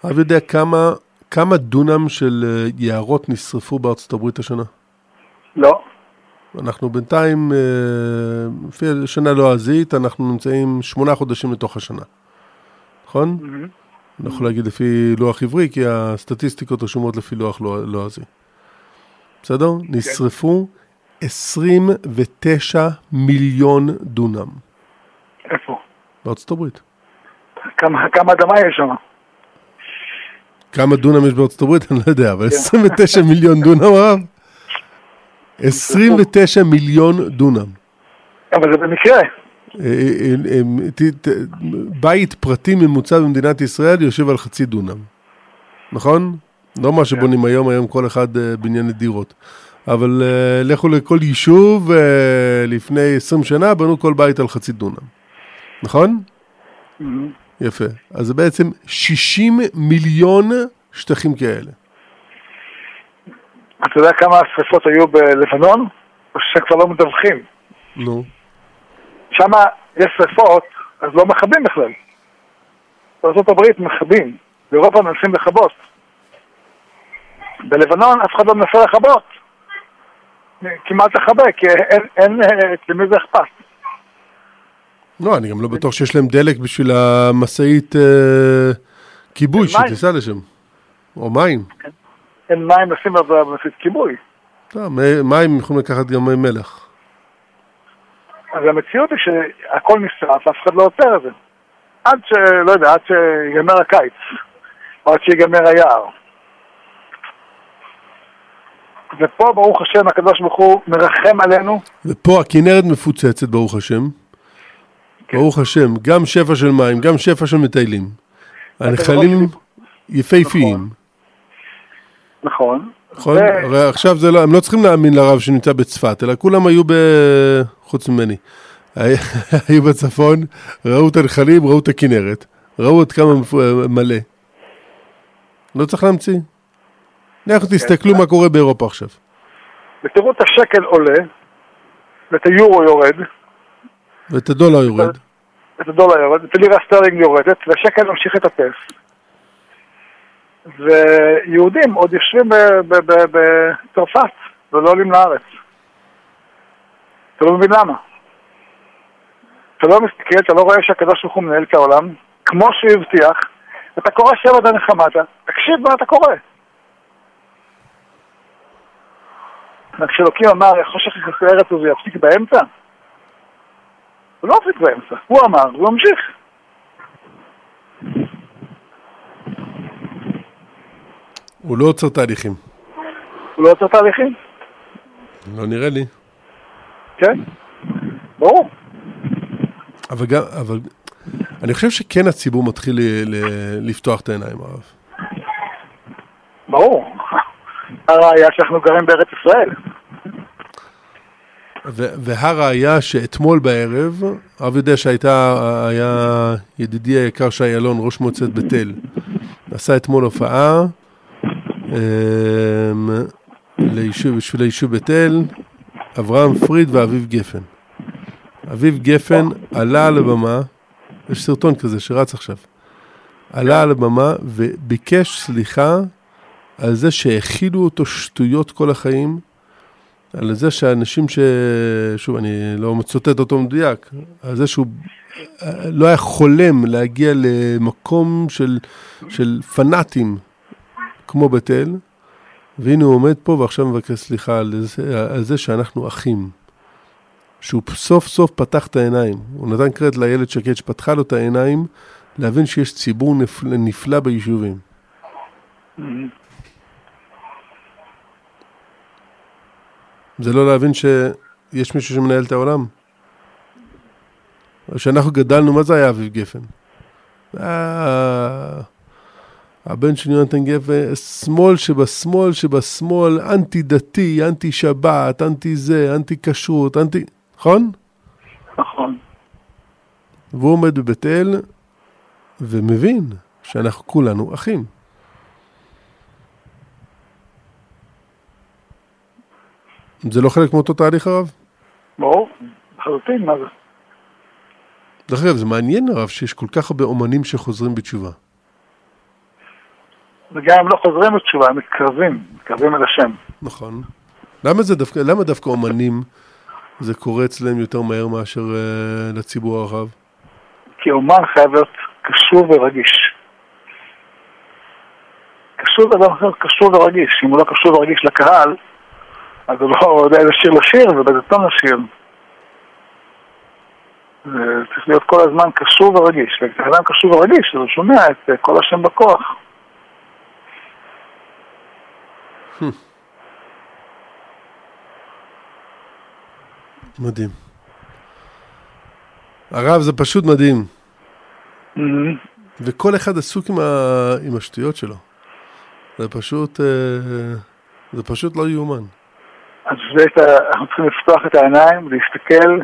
אב יודע כמה, כמה דונם של אה, יערות נשרפו בארצות הברית השנה? לא. אנחנו בינתיים, אה, לפי השנה לועזית, אנחנו נמצאים שמונה חודשים לתוך השנה. נכון? Mm-hmm. אני יכול להגיד לפי לוח עברי, כי הסטטיסטיקות רשומות לפי לוח לועזי. בסדר? Okay. כן. נשרפו 29 מיליון דונם. איפה? בארצות הברית. כמה, כמה אדמה יש שם? כמה דונם יש בארצות הברית? אני לא יודע, אבל 29 כן. מיליון דונם, הרב? 29 מיליון דונם. אבל זה במקרה. אה, אה, אה, בית פרטי ממוצע במדינת ישראל יושב על חצי דונם, נכון? לא מה שבונים היום, היום כל אחד בנייני דירות. אבל לכו לכל יישוב, לפני 20 שנה בנו כל בית על חצי דונם, נכון? Mm-hmm. יפה. אז זה בעצם 60 מיליון שטחים כאלה. אתה יודע כמה שרפות היו בלבנון? שכבר לא מדווחים. נו. שם יש שרפות, אז לא מכבים בכלל. בארה"ב מכבים, באירופה מנסים לכבות. בלבנון אף אחד לא מנסה לכבות. כמעט לכבה, כי אין, אין, למי זה אכפת. לא, אני גם לא בטוח שיש להם דלק בשביל המשאית אה, כיבוי שתיסע לשם. או מים. כן. אין מים לשים במשאית כיבוי. לא, מים יכולים לקחת גם מי מלח. אז המציאות היא שהכל נשרף, אף אחד לא עוצר את זה. עד ש... לא יודע, עד שיגמר הקיץ, או עד שיגמר היער. ופה, ברוך השם, הקדוש ברוך הוא מרחם עלינו. ופה הכנרת מפוצצת, ברוך השם. כן. ברוך השם, גם שפע של מים, גם שפע של מטיילים. הנחלים יפהפיים. נכון. נכון. נכון, הרי עכשיו זה לא, הם לא צריכים להאמין לרב שנמצא בצפת, אלא כולם היו ב... חוץ ממני. <laughs> היו בצפון, ראו את הנחלים, ראו את הכנרת, ראו עד כמה מלא. לא צריך להמציא. לכו כן. תסתכלו מה קורה באירופה עכשיו. ותראו את השקל עולה, ואת היורו יורד. ואת הדולר יורד. ואת הדולר יורד, ואת הלירה סטרלינג יורדת, והשקל ממשיך לטפס. ויהודים עוד יושבים בצרפת ולא עולים לארץ. אתה לא מבין למה. אתה לא מסתכל, אתה לא רואה שהקדוש ברוך הוא מנהל את העולם, כמו שהוא הבטיח, אתה קורא שבע דנחמתה, תקשיב מה אתה קורא. כשאלוקים אמר, חושך יכסה ארץ הזה יפסיק באמצע? הוא לא מפסיק באמצע, הוא אמר, הוא ממשיך. הוא לא עוצר תהליכים. הוא לא עוצר תהליכים? לא נראה לי. כן, ברור. אבל גם, אבל אני חושב שכן הציבור מתחיל ל, ל, לפתוח את העיניים, הרב. ברור. <laughs> הראיה שאנחנו גרים בארץ ישראל. והראיה שאתמול בערב, הרב יודע שהייתה, היה ידידי היקר שי אלון, ראש מועצת בית אל, עשה אתמול הופעה אמ, ליישוב, בשביל היישוב בית אל, אברהם פריד ואביב גפן. אביב גפן עלה על הבמה, יש סרטון כזה שרץ עכשיו, עלה על הבמה וביקש סליחה על זה שהאכילו אותו שטויות כל החיים, על זה שאנשים ש... שוב, אני לא מצוטט אותו מדויק, על זה שהוא לא היה חולם להגיע למקום של, של פנאטים כמו בית אל, והנה הוא עומד פה ועכשיו מבקש סליחה על זה, על זה שאנחנו אחים. שהוא סוף סוף פתח את העיניים. הוא נתן קרדיט לילד שקד שפתחה לו את העיניים, להבין שיש ציבור נפלא, נפלא ביישובים. זה לא להבין שיש מישהו שמנהל את העולם. כשאנחנו גדלנו, מה זה היה אביב גפן? אה, הבן של יונתן גפן, שמאל שבשמאל שבשמאל, אנטי דתי, אנטי שבת, אנטי זה, אנטי כשרות, אנטי... נכון? נכון. והוא עומד בבית אל ומבין שאנחנו כולנו אחים. זה לא חלק מאותו תהליך הרב? ברור, לחלוטין, מה זה? דרך אגב, זה מעניין הרב שיש כל כך הרבה אומנים שחוזרים בתשובה. וגם הם לא חוזרים בתשובה, הם מתקרבים, מתקרבים אל השם. נכון. למה, זה דווקא, למה דווקא אומנים זה קורה אצלם יותר מהר מאשר uh, לציבור הרחב? כי אומן חייב להיות קשור ורגיש. קשור אחר, קשור ורגיש. אם הוא לא קשור ורגיש לקהל, אז הוא לא יודע איזה שיר לשיר טון לשיר. זה צריך להיות כל הזמן קשור ורגיש. וכשאדם קשור ורגיש, אז הוא שומע את אה, כל השם בכוח. מדהים. הרב, זה פשוט מדהים. Mm-hmm. וכל אחד עסוק עם, ה... עם השטויות שלו. זה פשוט, אה, זה פשוט לא יאומן. אז זה, אנחנו צריכים לפתוח את העיניים, להסתכל,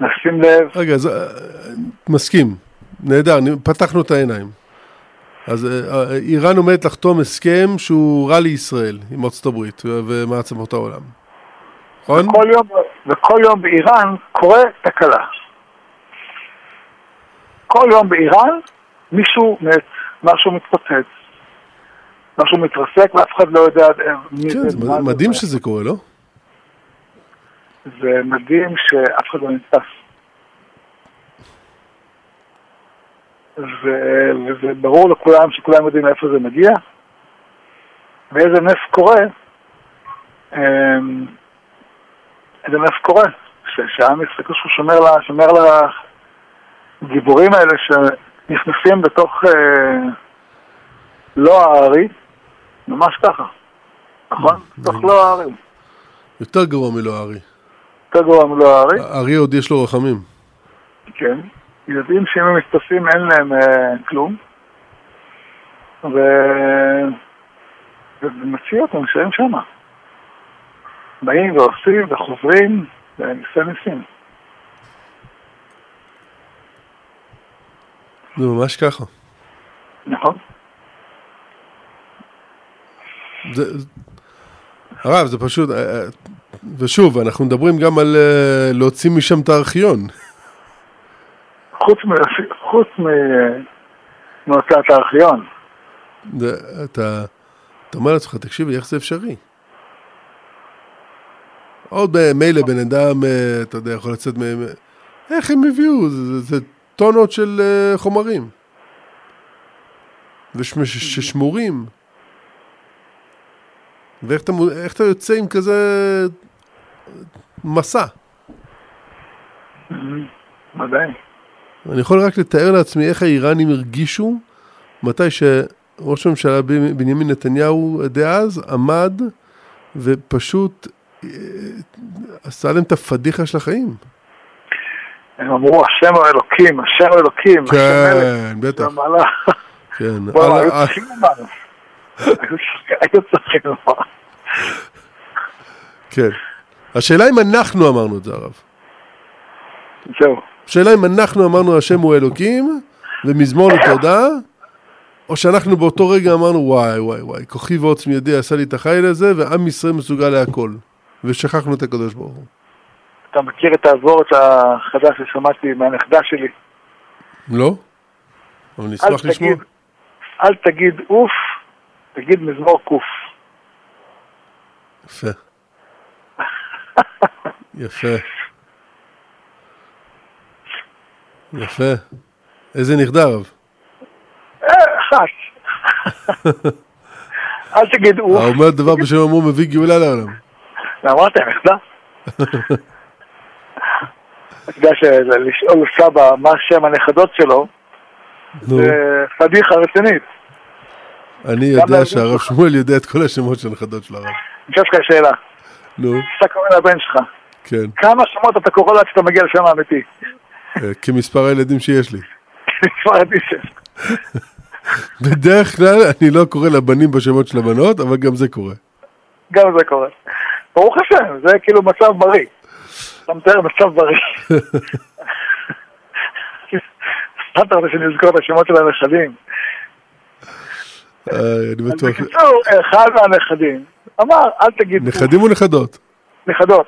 לשים לב. רגע, אז, אה, מסכים. נהדר, פתחנו את העיניים. אז אה, איראן עומדת לחתום הסכם שהוא רע לישראל עם ארצות הברית ומעצמות העולם. נכון? וכל יום, וכל יום באיראן קורה תקלה. כל יום באיראן מישהו מת, משהו מתפוצץ, משהו מתרסק ואף אחד לא יודע מי כן, זה. כן, מדהים שזה קורה, לא? זה מדהים שאף אחד לא נתפס. וזה ברור לכולם שכולם יודעים איפה זה מגיע, ואיזה נס קורה, אמ, איזה נס קורה, שהעם יסתכל שהוא שומר, לה, שומר לגיבורים האלה שנכנסים בתוך אה, לא הארי, ממש ככה, נכון? בתוך לא הארי. יותר גרוע מלא הארי. יותר גרוע מלא הארי. הארי עוד יש לו רחמים. כן. יודעים שאם הם מתפסים אין להם אה, כלום, ו... ומציאות הם נשארים שם. באים ועושים וחוזרים, וניסי ניסים. זה ממש ככה. נכון. זה, הרב, זה פשוט, אה, אה, ושוב, אנחנו מדברים גם על אה, להוציא משם את הארכיון. חוץ, חוץ מהוצאת הארכיון. אתה, אתה אומר לעצמך, תקשיבי, איך זה אפשרי? עוד מילא בן אדם, אתה יודע, יכול לצאת מהם, איך הם הביאו? זה, זה טונות של חומרים. וששמורים. ואיך אתה, אתה יוצא עם כזה מסע? ודאי. אני יכול רק לתאר לעצמי איך האיראנים הרגישו מתי שראש הממשלה בנימין נתניהו דאז עמד ופשוט אה, עשה להם את הפדיחה של החיים. הם אמרו, השם הוא אלוקים, השם הוא אלוקים, השם כן, בטח. כן. בואו, היו צריכים. היו צריכים לומר. כן. השאלה אם אנחנו אמרנו את זה, הרב. זהו. השאלה אם אנחנו אמרנו השם הוא אלוקים, ומזמור לתודה, או שאנחנו באותו רגע אמרנו וואי וואי וואי, כוחי ועוצמי ידי עשה לי את החיל הזה, ועם ישראל מסוגל להכל. ושכחנו את הקדוש ברוך הוא. אתה מכיר את האזורת החדש ששמעתי מהנכדה שלי? לא? אבל אני אשמח לשמוע. אל תגיד אוף, תגיד מזמור קוף. יפה. יפה. יפה. איזה נכדה רב? אה, אחת. אל תגיד אוף. האומר דבר בשם אמרו מביא גאולה לעולם. אמרת, נכדה? אתה יודע שלשאול סבא מה שם הנכדות שלו, זה פדיחה רצינית. אני יודע שהרב שמואל יודע את כל השמות של הנכדות של הרב. אני חושב לך שאלה. נו. אתה קורא לבן שלך. כן. כמה שמות אתה קורא לו עד שאתה מגיע לשם האמיתי? אה, כמספר הילדים שיש לי. כמספר הילדים שיש. <laughs> בדרך כלל אני לא קורא לבנים בשמות של הבנות, אבל גם זה קורה. גם זה קורה. ברוך השם, זה כאילו מצב בריא. אתה מתאר מצב בריא. <laughs> אתה רוצה שאני אזכור את השמות של הנכדים? אני בטוח. בקיצור, אחד מהנכדים אמר, אל תגיד. נכדים או נכדות? נכדות.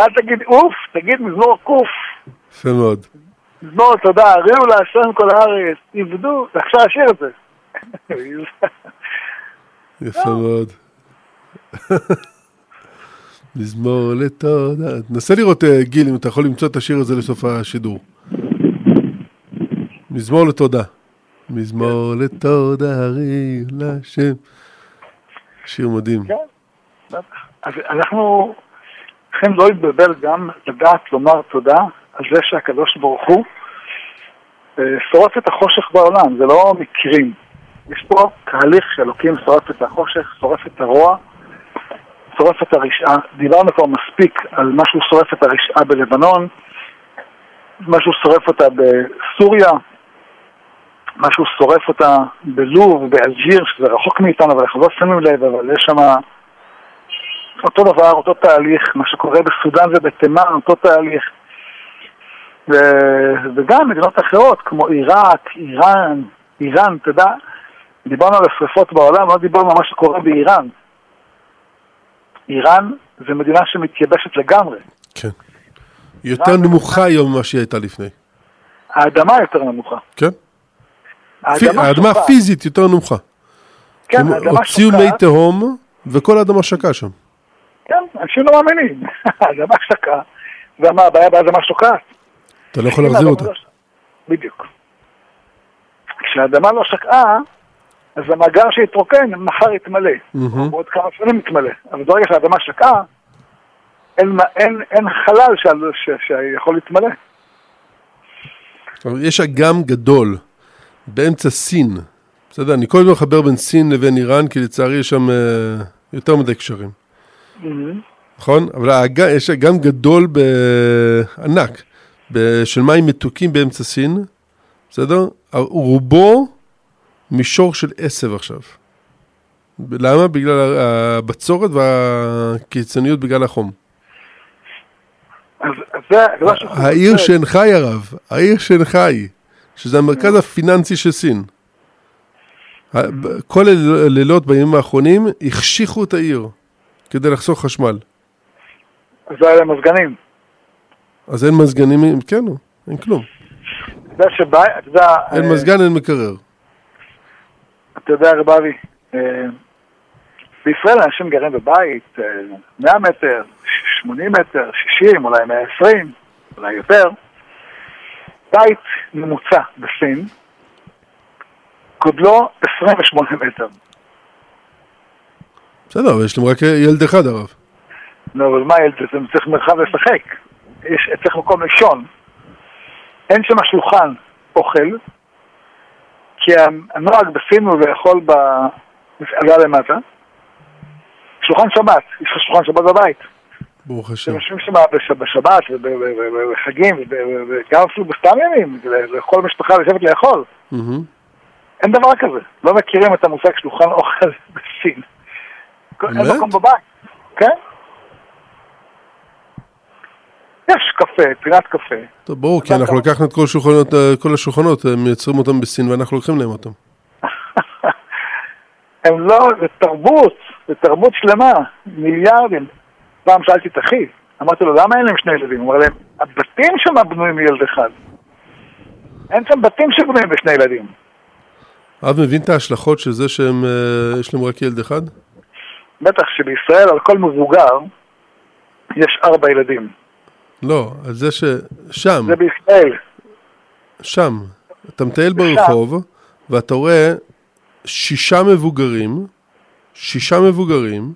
אל תגיד אוף, תגיד מזמור קוף. יפה מאוד. מזמור תודה, הריעו להשם כל הארץ, עבדו, אפשר להשאיר את זה. יפה מאוד. מזמור לתודה. תנסה לראות, אה, גיל, אם אתה יכול למצוא את השיר הזה לסוף השידור. מזמור לתודה. מזמור לתודה הרי להשם. שיר מדהים. כן, אז אנחנו צריכים לא להתבלבל גם לדעת לומר תודה על זה שהקדוש ברוך הוא אה, שורף את החושך בעולם, זה לא מקרים. יש פה תהליך שאלוקים שורף את החושך, שורף את הרוע, שורף את הרשעה. דיברנו כבר מספיק על מה שהוא שורף את הרשעה בלבנון, מה שהוא שורף אותה בסוריה, מה שהוא שורף אותה בלוב, באלג'יר, שזה רחוק מאיתנו, אבל אנחנו לא שמים לב, אבל יש שם אותו דבר, אותו תהליך, מה שקורה בסודאן ובתימן, אותו תהליך. ו... וגם מדינות אחרות, כמו עיראק, איראן, איראן, אתה יודע, דיברנו על השרפות בעולם, לא דיברנו על מה שקורה באיראן. איראן זה מדינה שמתייבשת לגמרי. כן. יותר נמוכה היום ממה שהיא הייתה לפני. האדמה יותר נמוכה. כן. האדמה הפיזית יותר נמוכה. כן, האדמה שוקעת. הוציאו מי תהום וכל האדמה שקעה שם. כן, אנשים לא מאמינים. <laughs> האדמה שקעה, ומה הבעיה באדמה שוקעת? אתה לא יכול להחזיר אותה. לא בדיוק. כשהאדמה לא שקעה, אז המאגר שהתרוקן מחר יתמלא, בעוד כמה שנים יתמלא. אבל ברגע שהאדמה שקעה, אין, אין, אין חלל שיכול להתמלא. יש אגם גדול באמצע סין. בסדר, אני כל הזמן מחבר בין סין לבין איראן, כי לצערי יש שם uh, יותר מדי קשרים. Mm-hmm. נכון? אבל האג... יש אגם גדול בענק, של מים מתוקים באמצע סין, בסדר? רובו מישור של עשב עכשיו. למה? בגלל הבצורת והקיצוניות בגלל החום. אז זה... העיר שהנחי הרב, העיר שהנחי, שזה המרכז הפיננסי של סין. כל הלילות בימים האחרונים החשיכו את העיר כדי לחסוך חשמל. אז לא היה להם מזגנים. אז אין מזגנים, כן, אין כלום. אתה יודע שבא, אתה יודע... אין מזגן, אין מקרר. אתה יודע, רב אבי, אה, בישראל אנשים גרים בבית 100 אה, מטר, 80 מטר, 60, אולי 120, אולי יותר. בית ממוצע בסין, גודלו 28 מטר. בסדר, אבל יש להם רק ילד אחד הרב. נו, אבל מה ילד, זה צריך מרחב לשחק. יש, צריך מקום לישון. אין שם שולחן אוכל, כי הנוהג בסין הוא לאכול במפעלה למטה. שולחן שבת, יש לך שולחן שבת בבית. ברוך השם. הם יושבים שם בש- בשבת ובחגים, וגם אפילו בסתם ימים, לכל משפחה לשבת לאכול. אין דבר כזה. לא מכירים את המושג שולחן אוכל <laughs> בסין. אין? מקום בבית, כן? יש קפה, פינת קפה. טוב, ברור, כי אנחנו לקחנו את כל השולחנות, אה, כל השולחנות, הם מייצרים אותם בסין ואנחנו לוקחים להם אותם. <laughs> הם לא, זה תרבות, זה תרבות שלמה, מיליארדים. פעם שאלתי את אחי, אמרתי לו, למה אין להם שני ילדים? הוא אמר להם, הבתים שם בנויים מילד אחד. אין שם בתים שבנויים בשני ילדים. אב מבין את ההשלכות של זה שהם, אה, יש להם רק ילד אחד? בטח שבישראל על כל מבוגר יש ארבע ילדים. לא, על זה ששם, זה בישראל. שם, אתה מטייל ברחוב ואתה רואה שישה מבוגרים, שישה מבוגרים,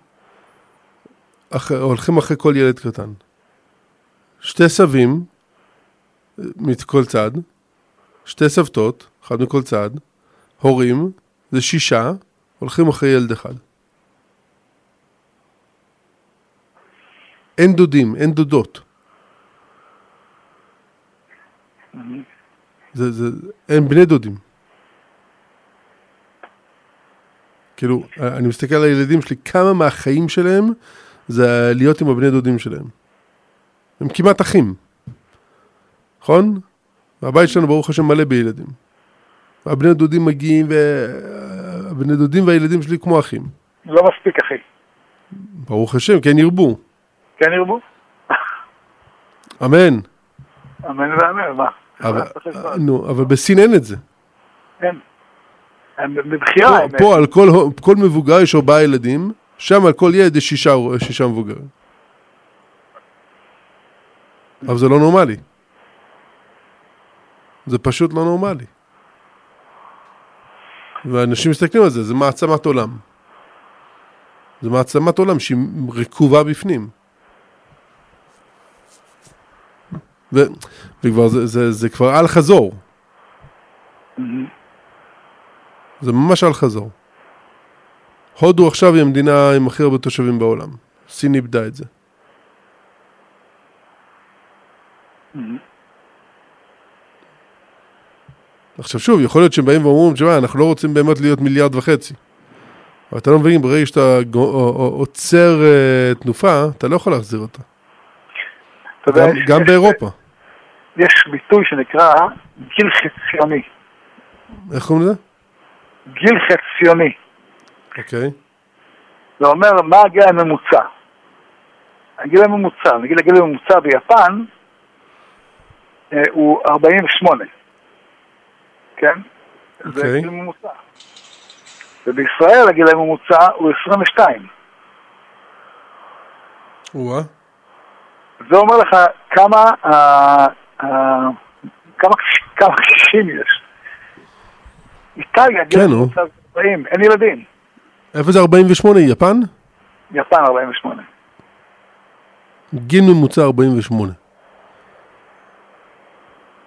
אח... הולכים אחרי כל ילד קטן. שתי סבים אה, מכל צד, שתי סבתות, אחד מכל צד, הורים, זה שישה, הולכים אחרי ילד אחד. אין דודים, אין דודות. זה, זה, אין בני דודים. כאילו, אני מסתכל על הילדים שלי, כמה מהחיים שלהם זה להיות עם הבני דודים שלהם. הם כמעט אחים, נכון? והבית שלנו ברוך השם מלא בילדים. הבני דודים מגיעים, והבני דודים והילדים שלי כמו אחים. לא מספיק, אחי. ברוך השם, כן ירבו. כן ירבו? אמן. אמן ואמן, מה? אבל. נו, אבל בסין אין את זה. הם מבחירה, פה, פה על כל, כל מבוגר יש ארבעה ילדים, שם על כל ילד יש שישה, שישה מבוגרים. אבל זה לא נורמלי. זה פשוט לא נורמלי. ואנשים מסתכלים על זה, זה מעצמת עולם. זה מעצמת עולם שהיא רקובה בפנים. ו, וכבר זה, זה, זה כבר אל חזור. זה ממש אל חזור. הודו עכשיו היא המדינה עם הכי הרבה תושבים בעולם. סין איבדה את זה. עכשיו שוב, יכול להיות שהם באים ואומרים, תשמע, אנחנו לא רוצים באמת להיות מיליארד וחצי. אבל אתה לא מבין, ברגע שאתה עוצר אה, תנופה, אתה לא יכול להחזיר אותה. גם, יש- גם יש- באירופה. יש ביטוי שנקרא גיל חציוני. איך קוראים לזה? גיל חציוני. אוקיי. זה אומר מה הגיל הממוצע. הגיל הממוצע, נגיד הגיל הממוצע ביפן אה, הוא 48. כן? זה אוקיי. גיל ממוצע. ובישראל הגיל הממוצע הוא 22. או-אה. זה אומר לך כמה, אה, אה, כמה, כמה קשישים יש. איטליה, גיל כן. הממוצע זה 40, אין ילדים. איפה זה 48? יפן? יפן 48. גיל ממוצע 48.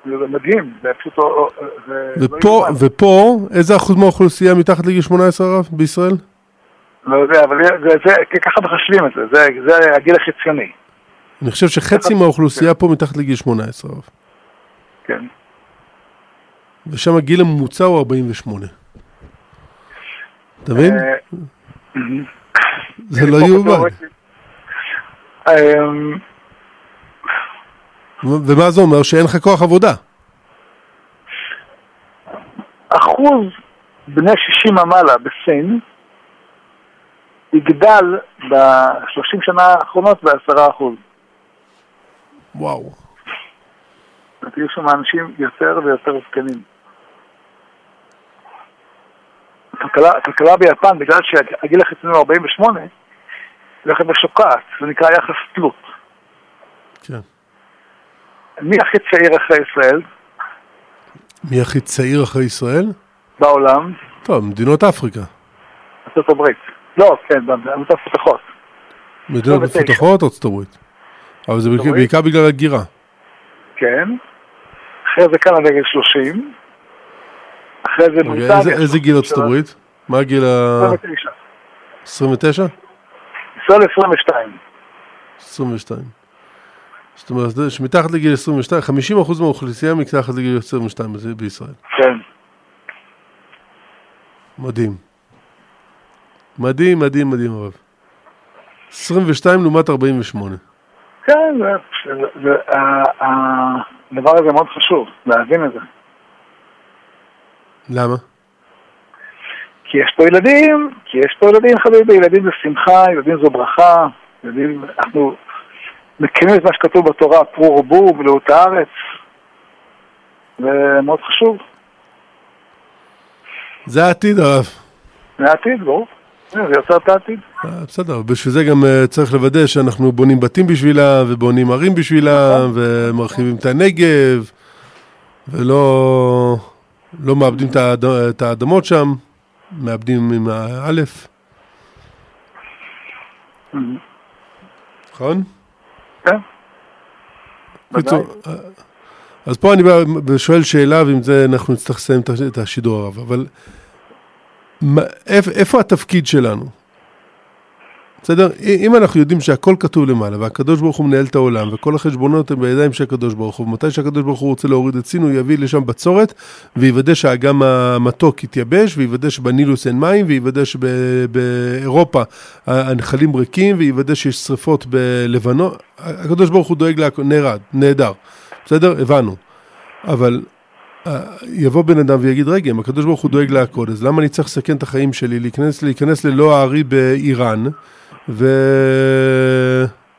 זה מדהים, זה פשוט... לא- לא- זה לא ופה. ופה, איזה אחוז מהאוכלוסייה מתחת לגיל 18 הרב בישראל? לא יודע, אבל זה, זה, זה, ככה מחשבים את זה, זה, זה הגיל החציוני, אני חושב שחצי מהאוכלוסייה פה מתחת לגיל 18 הרב. כן. ושם הגיל הממוצע הוא 48. אתה מבין? אה, זה לא יאומן. ו- ומה זה אומר? שאין לך כוח עבודה. אחוז בני 60 ומעלה בסין יגדל ב-30 שנה האחרונות ב-10 אחוז. וואו. תהיו שם אנשים יותר ויותר זקנים. הכלכלה, ביפן, בגלל שהגיל החציוני הוא 48, הולכת ושוקעת, זה נקרא יחס תלות. כן. מי הכי צעיר אחרי ישראל מי הכי צעיר אחרי ישראל? בעולם? טוב, מדינות אפריקה. ארצות הברית. לא, כן, במדינות המפותחות. מדינות 29. מפותחות ארצות הברית. אבל זה בעיקר- בגלל הגירה. כן. אחרי זה קנדה גיל 30. אחרי זה אוקיי, בריטניה. איזה- איזה גיל ארצות הברית? מה הגיל ה... 29. 29? ישראל 22. 22. זאת אומרת, שמתחת לגיל 22, 50% מהאוכלוסייה מתחת לגיל 22 זה בישראל. כן. מדהים. מדהים, מדהים, מדהים הרב. 22 לעומת 48. כן, זה- זה- זה- הדבר הזה מאוד חשוב, להבין את זה. למה? כי יש פה ילדים, כי יש פה ילדים חביבי, ילדים זה שמחה, ילדים זו ברכה, ילדים, אנחנו מקיימים את מה שכתוב בתורה, פרו ורבו ולאות הארץ, זה מאוד חשוב, זה העתיד הרב. זה העתיד, ברור, זה יוצר את העתיד. אה, בסדר, בשביל זה גם אה, צריך לוודא שאנחנו בונים בתים בשבילה, ובונים ערים בשבילה, ומרחיבים את הנגב, ולא לא מאבדים את האד- את האדמות שם, מאבדים עם האלף, נכון? כן, קיצור, ודאי. אה, אז פה אני בא ושואל שאלה, ועם זה אנחנו נצטרך לסיים את הש- את השידור הרב, אבל איפה התפקיד שלנו? בסדר? אם אנחנו יודעים שהכל כתוב למעלה, והקדוש ברוך הוא מנהל את העולם, וכל החשבונות הם בידיים של הקדוש ברוך הוא, ומתי שהקדוש ברוך הוא רוצה להוריד את סין, הוא יביא לשם בצורת, ויוודא שהאגם המתוק יתייבש, ויוודא שבנילוס אין מים, ויוודא שבאירופה הנחלים ריקים, ויוודא שיש שריפות בלבנון. הקדוש ברוך הוא דואג להכל, נהרד, נהדר. בסדר? הבנו. אבל אה, יבוא בן אדם ויגיד, רגע, אם הקדוש ברוך הוא דואג להכל, אז למה אני צריך לסכן את החיים שלי, להיכנס, להיכנס ללא הארי באיראן,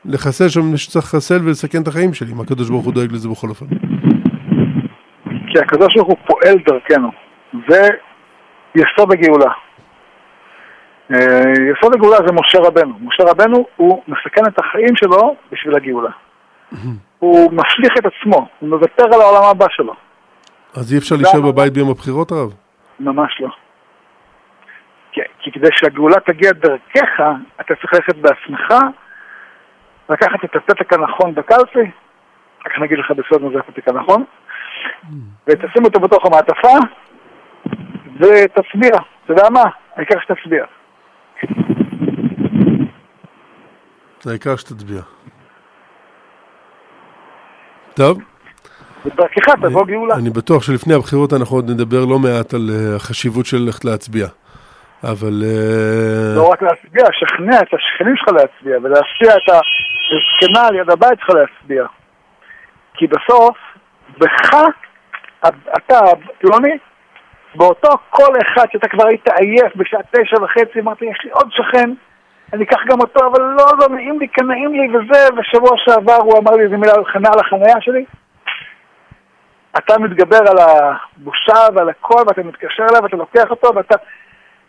ולחסל שם מי שצריך לחסל ולסכן את החיים שלי, אם הקדוש ברוך הוא דואג לזה בכל אופן. כי הקדוש ברוך הוא פועל דרכנו, זה יסוד הגאולה. אה, יסוד הגאולה זה משה רבנו. משה רבנו הוא מסכן את החיים שלו בשביל הגאולה. הוא משליך את עצמו, הוא מוותר על העולם הבא שלו. אז אי אפשר להישאר בבית ביום הבחירות, הרב? ממש לא. כי, כי כדי שהגאולה תגיע דרכך, אתה צריך ללכת בעצמך, לקחת את הפתק הנכון בקלפי, אחר כך נגיד לך בסוד מה זה הפתק הנכון, ותשים אותו בתוך המעטפה, ותצביע. אתה יודע מה? העיקר שתצביע. העיקר שתצביע. טוב, ודרכך תבוא גאולה. אני בטוח שלפני הבחירות אנחנו עוד נדבר לא מעט על אה, החשיבות של ללכת להצביע. אבל... אה, לא רק להצביע, לשכנע את השכנים שלך להצביע, ולהסיע את הזקנה ליד הבית שלך להצביע. כי בסוף, בך, אתה, פלוני, באותו כל אחד שאתה כבר היית עייף בשעה תשע וחצי, אמרתי, יש לי עוד שכן, אני אקח גם אותו, אבל לא, לא נעים לי, כן נעים לי וזה, ושבוע שעבר הוא אמר לי איזה מילה על חנה על החניה שלי. אתה מתגבר על הבושה ועל הכל, ואתה מתקשר אליו, ואתה לוקח אותו, ואתה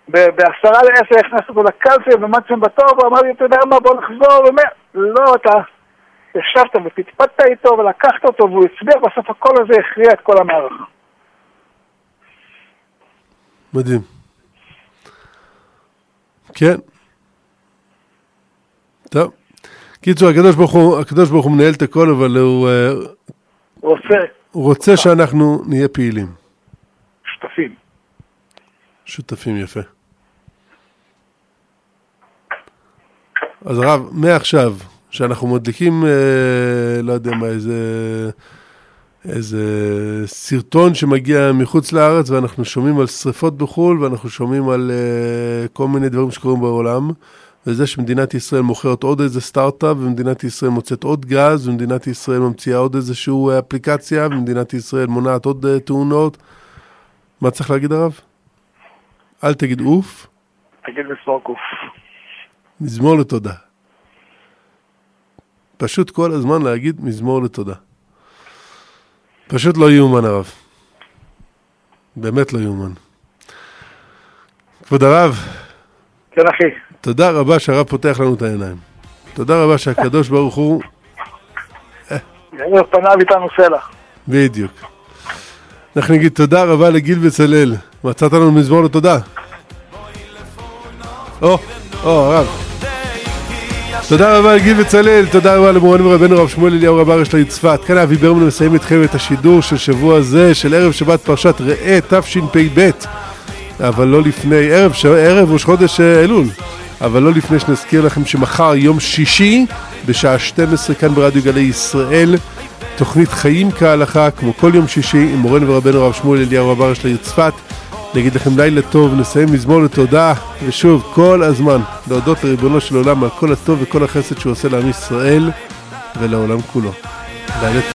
בעשרה לעשר הכנסת אותו לקלפי, ועמד שם בתור, והוא אמר לי, אתה יודע מה, בוא נחזור, ואומר, לא, אתה ישבת ופטפטת איתו, ולקחת אותו, והוא הצביע, בסוף הקול הזה הכריע את כל המערכה. מדהים. כן. טוב. קיצור, הקדוש ברוך הוא, הקדוש ברוך הוא מנהל את הכל, אבל הוא, אה, עושה הוא רוצה שאנחנו נהיה פעילים. שותפים. שותפים יפה. אז הרב, מעכשיו, שאנחנו מדליקים, אה, לא יודע מה, איזה, איזה סרטון שמגיע מחוץ לארץ, ואנחנו שומעים על שריפות בחו"ל, ואנחנו שומעים על אה, כל מיני דברים שקורים בעולם, וזה שמדינת ישראל מוכרת עוד איזה סטארט-אפ, ומדינת ישראל מוצאת עוד גז, ומדינת ישראל ממציאה עוד איזושהי אפליקציה, ומדינת ישראל מונעת עוד אה, תאונות. מה צריך להגיד הרב? אל תגיד אוף, תגיד מספר קוף. מזמור לתודה. פשוט כל הזמן להגיד מזמור לתודה. פשוט לא יאומן הרב. באמת לא יאומן. כבוד הרב, כן, אחי. תודה רבה שהרב פותח לנו את העיניים. תודה רבה שהקדוש ברוך הוא, יאיר פניו איתנו סלע. בדיוק. אנחנו נגיד תודה רבה לגיל בצלאל. מצאת לנו מזמור לתודה. או, או, הרב. תודה רבה לגיל בצלאל, תודה רבה למורנו ורבנו הרב שמואל אליהו רב ארש לעיר צפת. כאן אבי ברמן מסיים איתכם את השידור של שבוע זה, של ערב שבת פרשת ראה תשפ"ב. אבל לא לפני. ערב ראש חודש אה, אלול. אבל לא לפני שנזכיר לכם שמחר יום שישי, בשעה 12 כאן ברדיו גלי ישראל, תוכנית חיים כהלכה, כמו כל יום שישי, עם מורנו ורבנו הרב שמואל אליהו רב ארש לעיר צפת. נגיד לכם לילה טוב, נסיים מזמור לתודה, ושוב, כל הזמן, להודות לריבונו של עולם על כל הטוב וכל החסד שהוא עושה לעם ישראל ולעולם כולו. לילה טוב.